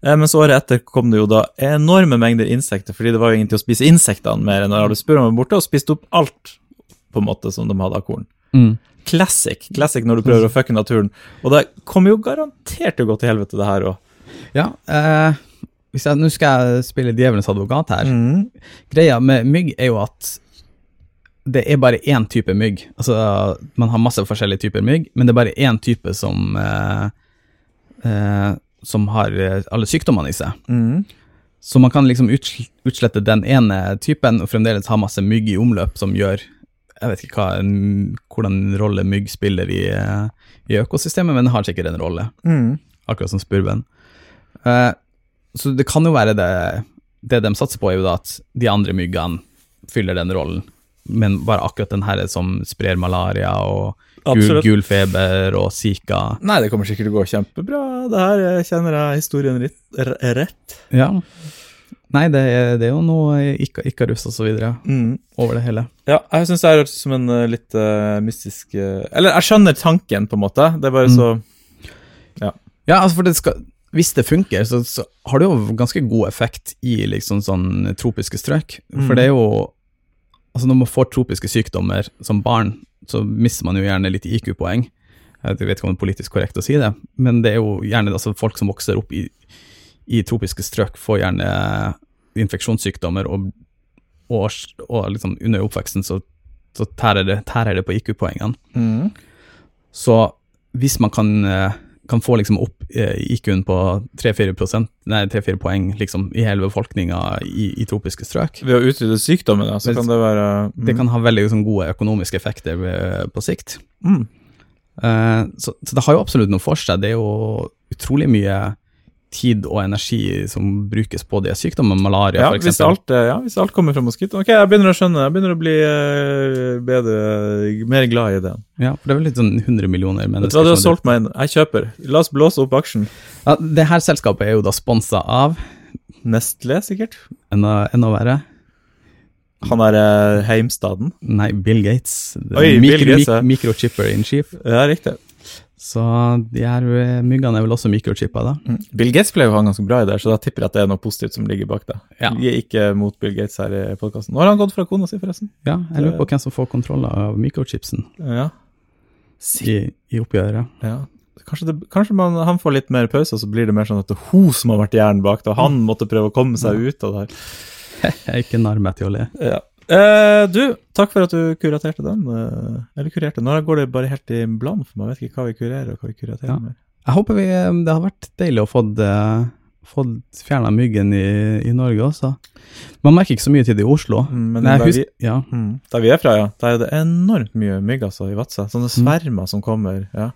Eh, mens året etter kom det jo da enorme mengder insekter, fordi det var jo ingen til å spise insektene mer enn når spurvene var borte, og spiste opp alt på en måte som de hadde av korn. Mm. Classic classic når du prøver å fucke naturen. Og det kommer jo garantert til å gå til helvete, det her òg. Ja, eh, jeg, nå skal jeg spille djevelens advokat her. Mm. Greia med mygg er jo at det er bare én type mygg. Altså, man har masse forskjellige typer mygg, men det er bare én type som eh, eh, som har eh, alle sykdommene i seg. Mm. Så man kan liksom utslette den ene typen og fremdeles ha masse mygg i omløp som gjør Jeg vet ikke hva, en, hvordan rolle mygg spiller i, eh, i økosystemet, men det har sikkert en rolle, Mm. akkurat som spurven. Eh, så det kan jo være det Det de satser på, er jo da at de andre myggene fyller den rollen men bare akkurat den her som sprer malaria og gul, gul feber og zika. Nei, det kommer sikkert til å gå kjempebra. Det her Jeg kjenner jeg historien rett. Ja. Nei, det er, det er jo noe Ika- Ikarus og så videre Mm. over det hele. Ja, jeg syns det høres ut som en eh, litt uh, mystisk uh, Eller jeg skjønner tanken, på en måte. Det er bare Mm. så Ja, altså for det skal, hvis det funker, så, så har det jo ganske god effekt i liksom sånn tropiske strøk. Mm. For det er jo Altså når man får tropiske sykdommer som barn, så mister man jo gjerne litt IQ-poeng. Jeg vet ikke om det er politisk korrekt å si det, men det er jo gjerne altså, folk som vokser opp i, i tropiske strøk, får gjerne infeksjonssykdommer, og, og, og liksom under oppveksten så, så tærer, det, tærer det på IQ-poengene. mm. Så hvis man kan, eh, kan få liksom opp eh, IQ-en på 3-4% nei, 3-4 poeng liksom, i hele befolkninga i, i tropiske strøk, Ved å utrydde sykdommen, da, så det, kan det være mm. det kan ha veldig liksom, gode økonomiske effekter ved, på sikt. mm. Eh, så, så det har jo absolutt noe for seg. Det er jo utrolig mye tid og energi som brukes på de sykdommene, malaria ja, eksempel. eh, ja, hvis alt kommer fra moskito. Ok, jeg begynner å skjønne. Jeg begynner å bli eh, bedre, mer glad i ideen. Ja, for det er vel litt sånn 100 millioner Vet du mennesker. hva, du har solgt meg inn. Jeg kjøper. La oss blåse opp aksjen. Ja, det her selskapet er jo da sponsa av, Nestlé, sikkert. enda, enda verre, Han er eh, Heimstaden. nei, Bill Gates. Oi, Bill Gates, mik- Microchipper in chief. Ja, riktig. Så de her eh, myggene er vel også mikrochippa, da. Mm. Bill Gates ble jo han ganske bra i det, så da tipper jeg at det er noe positivt som ligger bak det. Ja. Vi er ikke mot Bill Gates her i podkasten. Nå har han gått fra kona si, forresten. Ja, jeg lurer på hvem som får kontroll av mikrochipsen Ja. i, i oppgjøret. ja. Kanskje, det, kanskje man, han får litt mer pause, og så blir det mer sånn at det er hun som har vært hjernen bak det, og han måtte prøve å komme seg ut av det her. <laughs> Jeg er ikke nær meg til å le. Ja. Eh, du, takk for at du kuraterte den. Uh, eller kurerte. Nå går det bare helt i bland for meg. Jeg vet ikke hva vi kurerer, og hva vi kuraterer Ja. med. Jeg håper vi, eh, det har vært deilig å få fått fjerna myggen i, i Norge også. Man merker ikke så mye til det i Oslo. Mm, men der, husker, ja, vi, mm, der vi er fra, ja, der er det enormt mye mygg altså, i Vadsø. Sånne svermer som kommer. ja.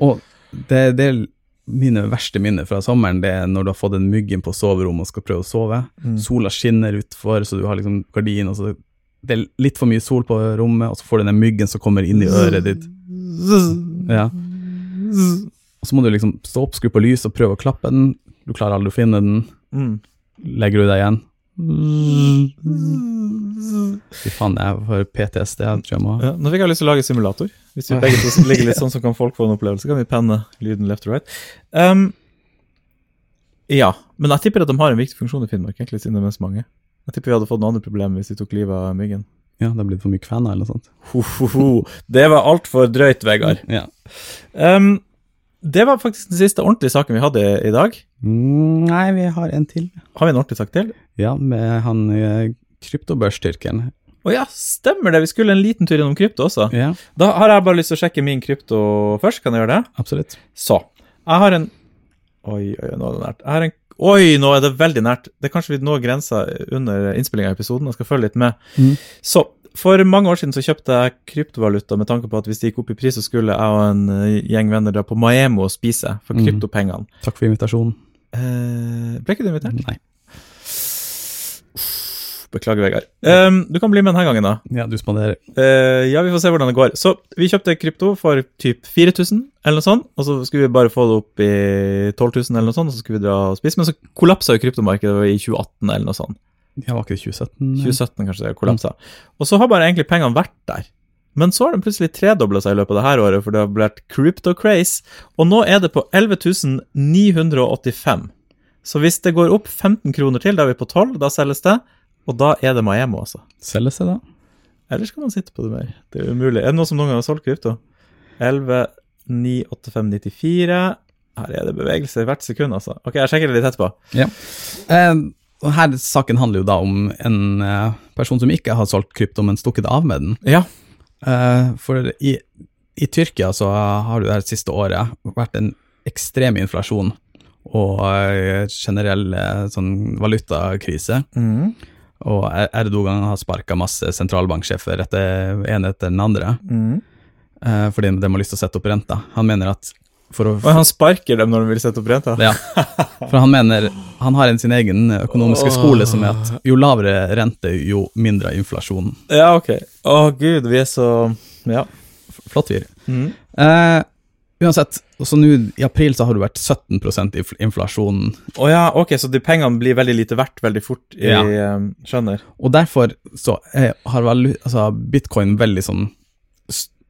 og det, det er mine verste minner fra sommeren, det er når du har fått en mygg inn på soverommet og skal prøve å sove. Mm. Sola skinner utfor, så du har liksom gardin, og så det er litt for mye sol på rommet, og så får du den myggen som kommer inn i øret ditt. Ja. Og så må du liksom stå opp, skru på lys og prøve å klappe den. Du klarer aldri å finne den. Mm. Legger du deg igjen. Fy faen, jeg får PTSD, jeg må. Ja, nå fikk jeg lyst til å lage simulator. Hvis vi begge to <laughs> ligger litt sånn, så kan folk få en opplevelse. kan vi penne lyden left or right. Um, ja, men jeg tipper at de har en viktig funksjon i Finnmark, egentlig siden det er mest mange. Jeg tipper vi hadde fått noen andre problemer hvis vi tok livet av myggen. Ja, det er blitt for mye kvener eller noe sånt. Ho, ho, ho. Det var altfor drøyt, Vegard. Ja. Um, det var faktisk den siste ordentlige saken vi hadde i, dag. Mm, Nei, vi har en til. Har vi en ordentlig sak til? Ja, med han kryptobørstyrken. kryptobørstyrkeren. Å ja, stemmer det. Vi skulle en liten tur innom krypto også. Ja, Da har jeg bare lyst til å sjekke min krypto først. Kan jeg gjøre det? absolutt. Så. Jeg har en Oi, oi, nå er det nært. Jeg har en Oi, nå er det veldig nært. Det er kanskje vi når grensa under innspillinga av episoden. Jeg skal følge litt med. Mm. Så, for mange år siden så kjøpte jeg kryptovaluta med tanke på at hvis det gikk opp i pris, så skulle jeg og en eh, gjeng venner dra på Maemo og spise for kryptopengene. kryptopengene. Takk for invitasjonen. Eh, ble ikke du invitert? Nei. Beklager, Vegard. Um, du kan bli med denne gangen, da. Ja, du spanderer. Uh, ja, vi får se hvordan det går. Så vi kjøpte krypto for typ 4000 eller noe sånt, og så skulle vi bare få det opp i 12 000 eller noe sånt, og så skulle vi dra og spise. Men så kollapsa jo kryptomarkedet i 2018 eller noe sånt. Ja, var ikke det 2017? 2017 kanskje det kollapsa. Og så har bare egentlig pengene vært der. Men så har de plutselig tredobla seg i løpet av det her året, for det har blitt crypto craze, og nå er det på 11 985. Så hvis det går opp 15 kroner til, da er vi på 12, da selges det, og da er det Maemo, altså. Selger seg da? Eller skal man sitte på det mer? Det er umulig. Er det noen som noen gang har solgt krypto? 11, 9, 8, 5, 94 Her er det bevegelse hvert sekund, altså. Ok, jeg sjekker det litt etterpå. Ja. Eh, her Saken handler jo da om en eh, person som ikke har solgt krypto, men stukket av med den. Ja. Eh, for i, i Tyrkia så har det det siste året vært en ekstrem inflasjon og eh, generell eh, sånn valutakrise. Mm. Og Er- Erdogan har sparka masse sentralbanksjefer etter ene etter den andre, Mm. eh, fordi de har lyst til å sette opp renta. Han mener at For å, Og han sparker dem når de vil sette opp renta? ja. For han mener Han har en sin egen økonomiske skole som er at jo lavere rente, jo mindre inflasjon. Ja, ok. Å gud, vi er så Ja. Flott fyr. Mm. Eh, uansett, så nå i april så har det vært 17 inf- inflasjon, Å ja, ok, så de pengene blir veldig lite verdt veldig fort i Ja. eh, Skjønner. og derfor så eh, har valu, altså bitcoin veldig sånn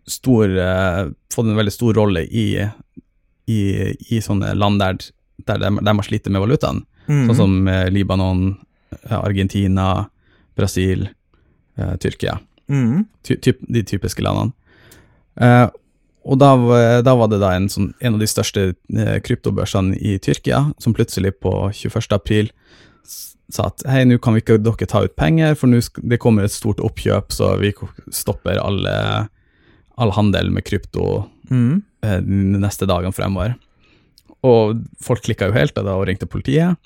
stor uh, Fått en veldig stor rolle i, i, i sånne land der, der de, de har slitt med valutaen. Mhm. Sånn som uh, Libanon, Argentina, Brasil, uh, Tyrkia. Mhm. Ty, typ, de typiske landene. Eh, og da, var- da var det da en, sånn, en av de største eh, kryptobørsene i Tyrkia, som plutselig på 21. april sa at hei, nå kan vi ikke dere ta ut penger, for nå det kommer et stort oppkjøp, så vi stopper alle, all handel med krypto mm. eh, de neste dagene fremover. Og folk klikka jo helt da og ringte politiet.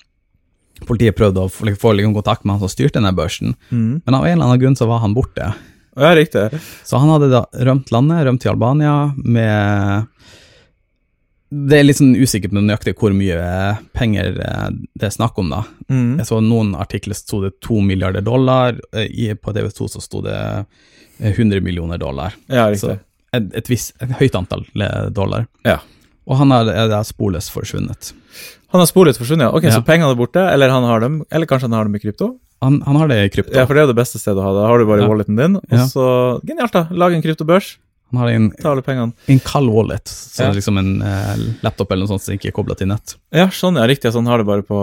Politiet prøvde å få, få kontakt med han som styrte denne børsen, mm. men av en eller annen grunn så var han borte. Ja, riktig. Så han hadde da rømt landet, rømt til Albania med Det er litt sånn usikkert med nøyaktig hvor mye penger eh, det er snakk om, da. Mm. Jeg så noen artikler sto det to milliarder dollar, eh, på TV2 så sto det eh, 100 millioner dollar. Ja, Så riktig. et, et, vis, et høyt antall eh, dollar. Ja. Og han er, er sporløst forsvunnet. Han er sporet forsvunnet, ja. Ok, Ja. så pengene er borte, eller han har dem, eller kanskje han har dem i krypto? Han, han har det i krypto. Ja, for det er jo det beste stedet å ha det. Da har du bare Ja. walleten din, og så Genialt, da. Lag en kryptobørs, Han har en, ta alle pengene. en kald wallet, så Ja. liksom en eh, laptop eller noe sånt som ikke er kobla til nett. Ja, sånn, ja. Riktig. Sånn har det bare på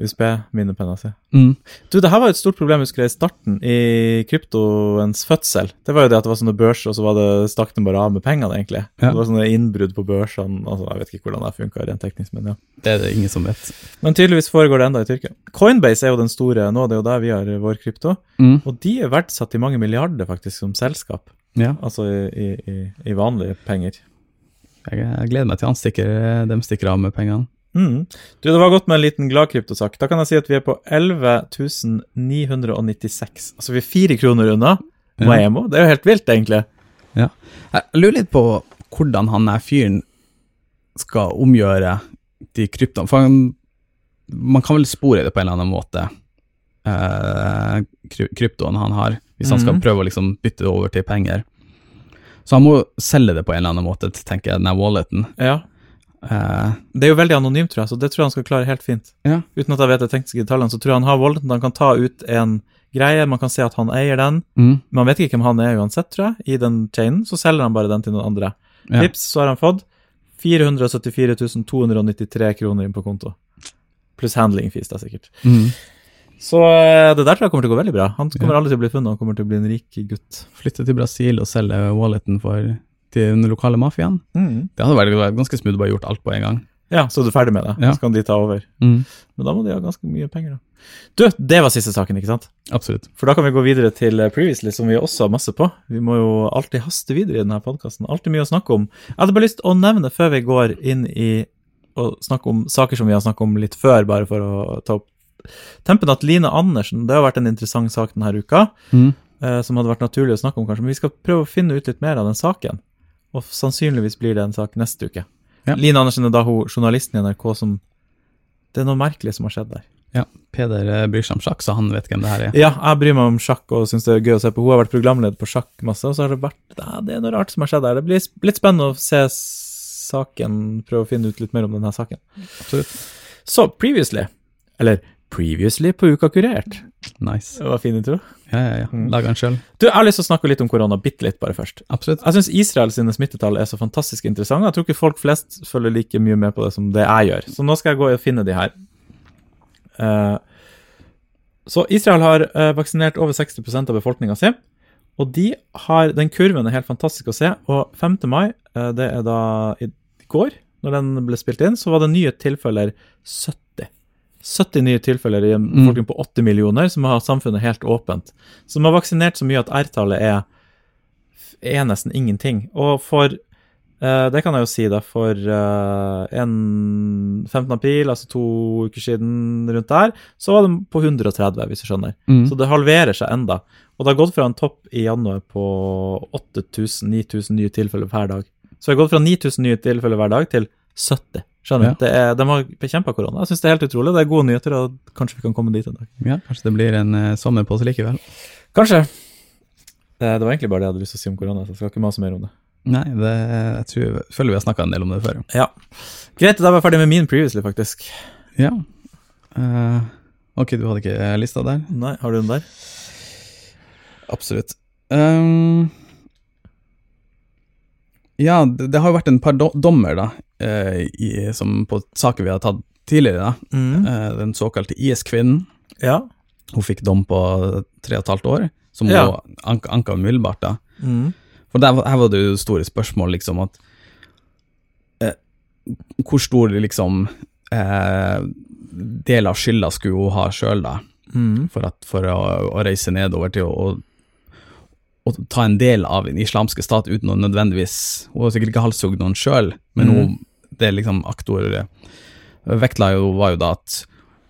USB-minnepenna si. Mm. Du, det her var et stort problem husker jeg, i starten, i kryptoens fødsel. Det var jo det at det var sånne børser, og så var det, stakk den bare av med pengene, egentlig. Ja. Det var sånne innbrudd på børsene. altså Jeg vet ikke hvordan det funka rent teknisk, men ja. Det er det ingen som vet. Men tydeligvis foregår det enda i Tyrkia. Coinbase er jo den store nå, det er jo der vi har vår krypto. Mm. Og de er verdsatt i mange milliarder, faktisk, som selskap. Ja. Altså i, i, i, vanlige penger. Jeg, jeg gleder meg til han stikker, de stikker av med pengene. Mm. Du, det var godt med en liten gladkryptosak. Da kan jeg si at vi er på 11.996. Altså vi er fire kroner unna Maemo. Det er jo helt vilt, egentlig. Jeg lurer litt på hvordan han der fyren skal omgjøre de kryptoene. For han, man kan vel spore det på en eller annen måte, eh, kryptoen han har, hvis han skal Mhm. prøve å liksom bytte det over til penger. Så han må selge det på en eller annen måte, tenker jeg, den walleten. Ja. Uh, Det er jo veldig anonymt, tror jeg, så det tror jeg han skal klare helt fint. Ja. Uten at jeg vet de tekniske detaljene, så tror jeg han har walleten. Han kan ta ut en greie, man kan se at han eier den. mm, Man vet ikke hvem han er uansett, tror jeg, i den chainen. Så selger han bare den til noen andre. Ja. Vips, så har han fått 474 293 kroner inn på konto. Pluss handling fees, da, sikkert. mm. Så eh, det der tror jeg kommer til å gå veldig bra. Han kommer aldri til å bli funnet, han kommer til å bli en rik gutt. Flytte til Brasil og selge walleten for, til den lokale mafiaen. Det hadde vært, ganske smooth bare gjort alt på en gang. Ja, så er du ferdig med det. Ja. Så kan de ta over. Mm. Men da må de ha ganske mye penger, da. Du, det var siste saken, ikke sant? Absolutt. For da kan vi gå videre til eh, Previously, som vi også har masse på. Vi må jo alltid haste videre i denne podkasten. Alltid mye å snakke om. Jeg hadde bare lyst å nevne før vi går inn i å snakke om saker som vi har snakket om litt før, bare for å ta opp tempen, at Line Andersen Det har vært en interessant sak denne uka, Mm. eh, som hadde vært naturlig å snakke om, kanskje. Men vi skal prøve å finne ut litt mer av den saken. Og sannsynligvis blir det en sak neste uke. Ja. Line Andersen er da hun journalisten i NRK som Det er noe merkelig som har skjedd der. Ja, Peder eh, bryr seg om sjakk, så han vet hvem det her er. Ja, jeg bryr meg om sjakk og syns det er gøy å se på. Hun har vært programleder på sjakk masse, og så har det vært ja, Det er noe rart som har skjedd der. Det blir litt spennende å se saken, prøve å finne ut litt mer om denne saken. Absolutt. Så previously, eller previously på Uka kurert. Nice. Det var fin intro. Ja, ja, ja. Lag Lager den sjøl. Du, jeg har lyst til å snakke litt om korona bitte litt, bare først. Absolutt. Jeg syns Israel sine smittetall er så fantastisk interessante. Jeg tror ikke folk flest følger like mye med på det som det jeg gjør. Så nå skal jeg gå og finne de her. Eh, så Israel har eh, vaksinert over 60% av befolkninga si. Og de har, den kurven er helt fantastisk å se. Og 5. mai, eh, det er da i går, når den ble spilt inn, så var det nye tilfeller 70. 70 nye tilfeller i en Mm. befolkning på 80 millioner som har samfunnet helt åpent. De har vaksinert så mye at R-tallet er, er nesten ingenting. Og for uh, Det kan jeg jo si, da. For uh, en 15. april, altså to uker siden rundt der, så var det på 130, hvis du skjønner. Mm. Så det halverer seg enda. Og det har gått fra en topp i januar på 8000-9000 nye tilfeller hver dag. Så det har gått fra 9000 nye tilfeller hver dag til 70. Skjønner Ja. du? Det er, de har bekjempa korona. Jeg syns det er helt utrolig. Det er gode nyheter, og kanskje vi kan komme dit en dag. Ja, kanskje det blir en uh, sommer på oss likevel. Kanskje. Det, det var egentlig bare det jeg hadde lyst til å si om korona, så jeg skal ikke mase mer om det. Nei, det, jeg tror, jeg føler vi har snakka en del om det før. Ja. Greit, da var jeg ferdig med min previously, faktisk. Ja. Uh, ok, du hadde ikke lista der? Nei, har du den der? Absolutt. Um, ja, det, det har jo vært en par do dommer, da, i, som på saker vi har tatt tidligere. Mm. Eh, den såkalte IS-kvinnen. Ja. Hun fikk dom på tre og et halvt år, som Ja. hun anka, anka umiddelbart, da. Mm. For der, her var det jo store spørsmål, liksom, at eh, Hvor stor liksom eh, del av skylda skulle hun ha sjøl, da, Mm. for, at, for å, å reise nedover til å, å, å ta en del av den islamske stat uten å nødvendigvis Hun har sikkert ikke halshugd noen sjøl, men Mm. hun, det liksom aktor eh, vektla jo, var jo da at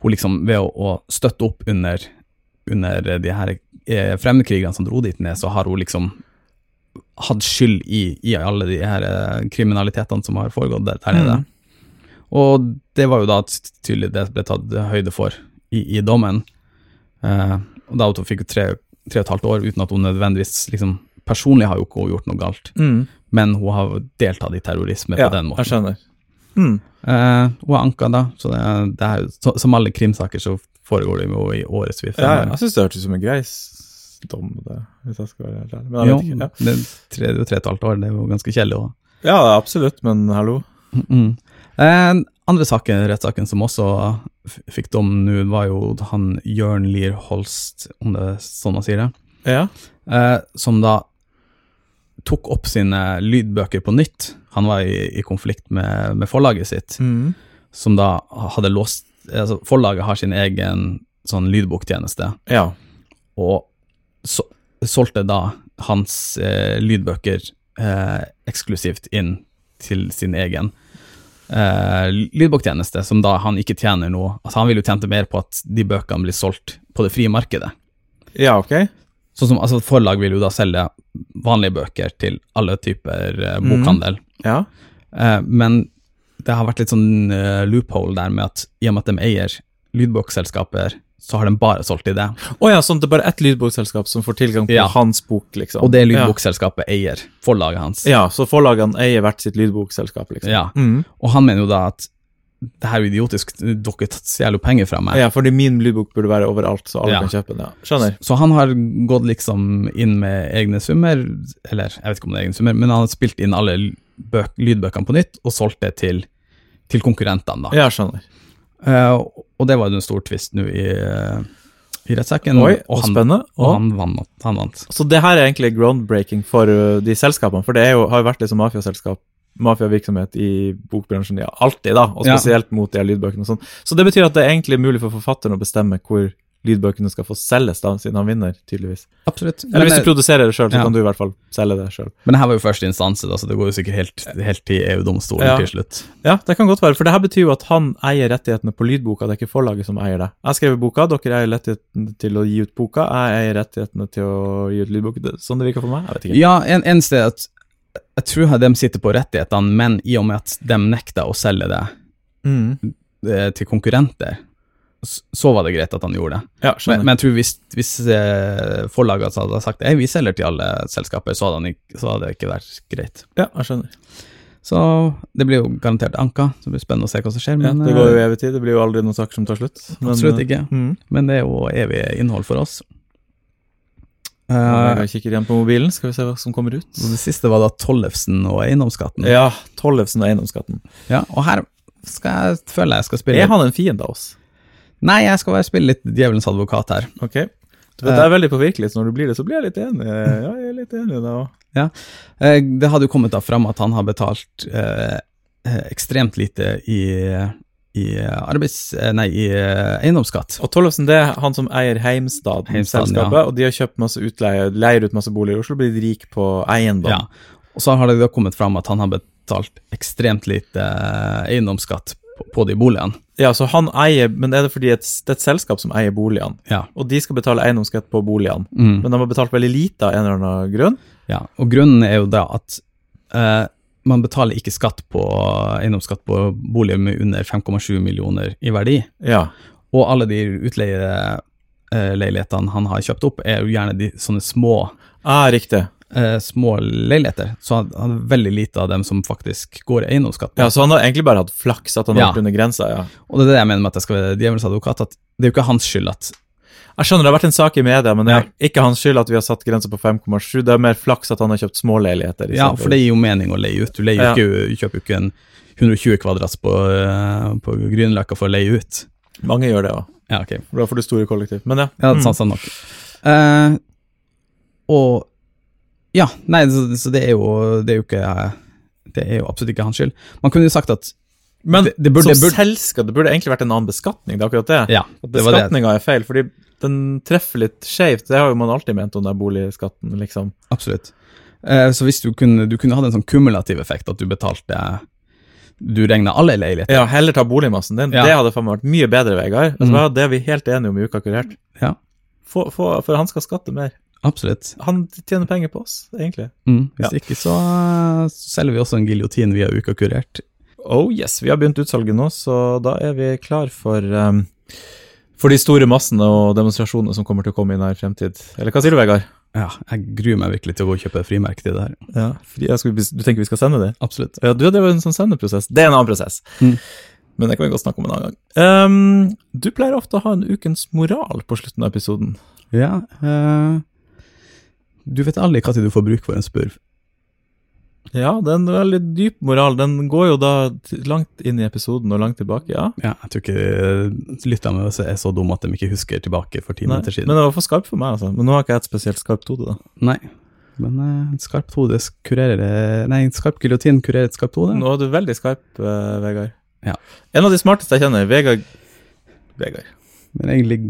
hun liksom ved å, å støtte opp under, under de her eh, fremmedkrigerne som dro dit ned, så har hun liksom hatt skyld i, i alle de her eh, kriminalitetene som har foregått der, der nede. Mm. Og det var jo da tydelig det ble tatt høyde for i, i dommen. Eh, og da hun fikk tre, tre og et halvt år uten at hun nødvendigvis liksom, Personlig har jo ikke hun gjort noe galt, Mm. men hun har deltatt i terrorisme Ja, på den måten. jeg skjønner. Mm. Eh, hun er anka, da, så det, det er, så, som alle krimsaker så foregår det jo i årevis. Ja, ja, jeg syns det hørtes ut som en grei dom, det, hvis jeg skal være helt ærlig. Jo, vet ikke. Ja. det er tre, tre og et halvt år, det er jo ganske kjedelig. òg. ja, absolutt, men hallo. Mm. Eh, andre saken, rettssaken som også fikk dom nå, var jo han Jørn Lier Holst, om det er sånn man sier det, Ja. eh, som da tok opp sine lydbøker på nytt. Han var i, i konflikt med, med forlaget sitt, Mm. som da hadde låst altså Forlaget har sin egen sånn lydboktjeneste, Ja. og så, solgte da hans eh, lydbøker eh, eksklusivt inn til sin egen eh, lydboktjeneste, som da han ikke tjener noe Altså Han ville jo tjente mer på at de bøkene blir solgt på det frie markedet. ja, ok. Sånn som altså Forlag vil jo da selge vanlige bøker til alle typer eh, bokhandel. bokhandel, Ja. eh, men det har vært litt sånn uh, loophole der med at i og med at de eier lydbokselskaper, så har de bare solgt i det. Å ja, sånn det er bare ett lydbokselskap som får tilgang på Ja. hans bok, liksom. Og det lydbokselskapet eier forlaget hans. Ja. ja, så forlagene eier hvert sitt lydbokselskap, liksom. Ja. Mm. Og han mener jo da at det her er jo idiotisk, dere stjeler jo penger fra meg. Ja, fordi min lydbok burde være overalt, så alle Ja. kan kjøpe den. Ja. Skjønner. Så han har gått liksom inn med egne summer, eller jeg vet ikke om det er egne summer, men han har spilt inn alle bøk, lydbøkene på nytt og solgt det til, til konkurrentene. da. Ja, skjønner. Uh, og det var jo en stor tvist nå i, eh, i rettssaken, Oi, og, han, spennende. og Og, han, vant, han vant. så det her er egentlig groundbreaking for uh, de selskapene, for det jo, har jo vært liksom mafiaselskap, mafiavirksomhet i bokbransjen ja, alltid, da, og Ja. spesielt mot de lydbøkene og sånn. Så det betyr at det er egentlig mulig for forfatteren å bestemme hvor lydbøkene skal få selges, da, siden han vinner, tydeligvis. Absolutt. Eller hvis du produserer det sjøl, så ja. kan du i hvert fall selge det sjøl. men det her var jo første instanse, da, så det går jo sikkert helt, helt til EU-domstolen Ja. til slutt. Ja, det kan godt være, for det her betyr jo at han eier rettighetene på lydboka, det er ikke forlaget som eier det. Jeg skrev boka, dere eier rettighetene til å gi ut boka, jeg eier rettighetene til å gi ut lydbok. Sånn det virker for meg? Jeg vet ikke. Ja, en, en sted at jeg tror de sitter på rettighetene, men i og med at de nekta å selge det Mm. eh, til konkurrenter, så var det greit at han gjorde det. Ja, Men, men jeg tror hvis, hvis eh, forlaget hadde sagt at vi selger til alle selskaper, så hadde, han så hadde det ikke vært greit. ja, jeg skjønner. Så det blir jo garantert anka, så det blir spennende å se hva som skjer. Ja, det går jo eh, evig tid, det blir jo aldri noen saker som tar slutt. Men, absolutt ikke. Mm. Men det er jo evig innhold for oss. Ja, vi Jeg kikker igjen på mobilen, skal vi se hva som kommer ut. og det siste var da Tollefsen og eiendomsskatten. Ja, Tollefsen og eiendomsskatten. Ja, og her skal jeg, føler jeg skal spille Er han en fiende av oss? Nei, jeg skal bare spille litt djevelens advokat her. Ok. Du vet, Det er veldig påvirkelig, så når du blir det, så blir jeg litt enig. Ja, jeg er litt enig i det også. Eh, Det hadde jo kommet da fram at han har betalt eh, eh, ekstremt lite i, i arbeids... eh, Nei, i eh, eiendomsskatt. Og Tollefsen det er han som eier Heimstaden, Heimstaden, selskapet, og de har kjøpt masse utleie, leier ut masse boliger i Oslo, blir rik på eiendom. Ja. Og så har det da kommet fram at han har betalt ekstremt lite eh, eiendomsskatt på, på de boligene. Ja, så han eier, men er det fordi et, det er et selskap som eier boligene, Ja. og de skal betale eiendomsskatt på boligene, Mm. men de har betalt veldig lite av en eller annen grunn. ja. Og grunnen er jo da at eh, man betaler ikke skatt på eiendomsskatt på boliger med under 5,7 millioner i verdi. Ja. Og alle de utleieleilighetene han har kjøpt opp, er jo gjerne de sånne små, Ah, riktig. eh, små leiligheter. Så han han har veldig lite av dem som faktisk går i eiendomsskatt. Ja, Så han har egentlig bare hatt flaks at han har Ja. vært under grensa, ja. Og det er det jeg mener med at jeg skal være djevelens advokat, at det er jo ikke hans skyld at Jeg skjønner det har vært en sak i media, men det er ikke hans skyld at vi har satt grensa på 5,7. Det er mer flaks at han har kjøpt småleiligheter. Ja, for det gir jo mening å leie ut. Du Ja. ikke, kjøper jo ikke en 120 kvadrats på, eh, på Grünerløkka for å leie ut. Mange gjør det òg. Ja, ok. Da får du store kollektiv. Men ja. Ja, Mm. sant, sant nok. Uh, og Ja, nei, så, så det er jo Det er jo ikke Det er jo absolutt ikke hans skyld. Man kunne jo sagt at Men det, det burde, som det burde selskap, det burde egentlig vært en annen beskatning, det er akkurat det. Ja, det. Beskatninga er feil, fordi den treffer litt skjevt. Det har jo man alltid ment om den boligskatten, liksom. Absolutt. Eh, så hvis du kunne, du kunne hatt en sånn kumulativ effekt, at du betalte Du regner alle leiligheter. Ja, heller ta boligmassen din. Ja. Det hadde faen vært mye bedre, Vegard. Vet Mm. Det er vi helt enige om i Uka kurert. Ja. Få, få, for han skal skatte mer. Absolutt. Han tjener penger på oss, egentlig. Mm. Hvis Ja. ikke, så, så selger vi også en giljotin via Uka kurert. Oh yes, vi har begynt utsalget nå, så da er vi klar for, um, for de store massene og demonstrasjonene som kommer til å komme i nær fremtid. Eller hva sier du, Vegard? Ja, jeg gruer meg virkelig til å gå og kjøpe frimerke til det her. Ja, fri, skal, du tenker vi skal sende det? Absolutt. Ja, du, det var en sånn sendeprosess. Det er en annen prosess. Mm. Men det kan vi godt snakke om en annen gang. Um, du pleier ofte å ha en ukens moral på slutten av episoden. Ja, uh, du vet aldri når du får bruk for en spurv. Ja, det er en veldig dyp moral. Den går jo da langt inn i episoden og langt tilbake, ja. Ja, jeg tror ikke lytterne er så dumme at de ikke husker tilbake for ti minutter siden. men det var for skarpt for meg, altså. Men nå har ikke jeg et spesielt skarpt hode, da. Nei, men eh, skarpt hode kurerer Nei, en skarp giljotin kurerer et skarpt hode. Nå er du veldig skarp, eh, Vegard. Ja. En av de smarteste jeg kjenner, Vegard Vegard. Men egentlig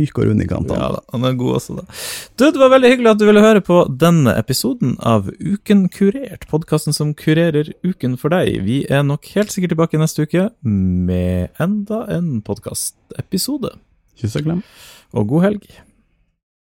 myk og rund i kantene. Ja da, han er god også, da. Du, det var veldig hyggelig at du ville høre på denne episoden av Uken kurert, podkasten som kurerer uken for deg. Vi er nok helt sikkert tilbake neste uke med enda en podkastepisode. Kyss og klem. Og god helg.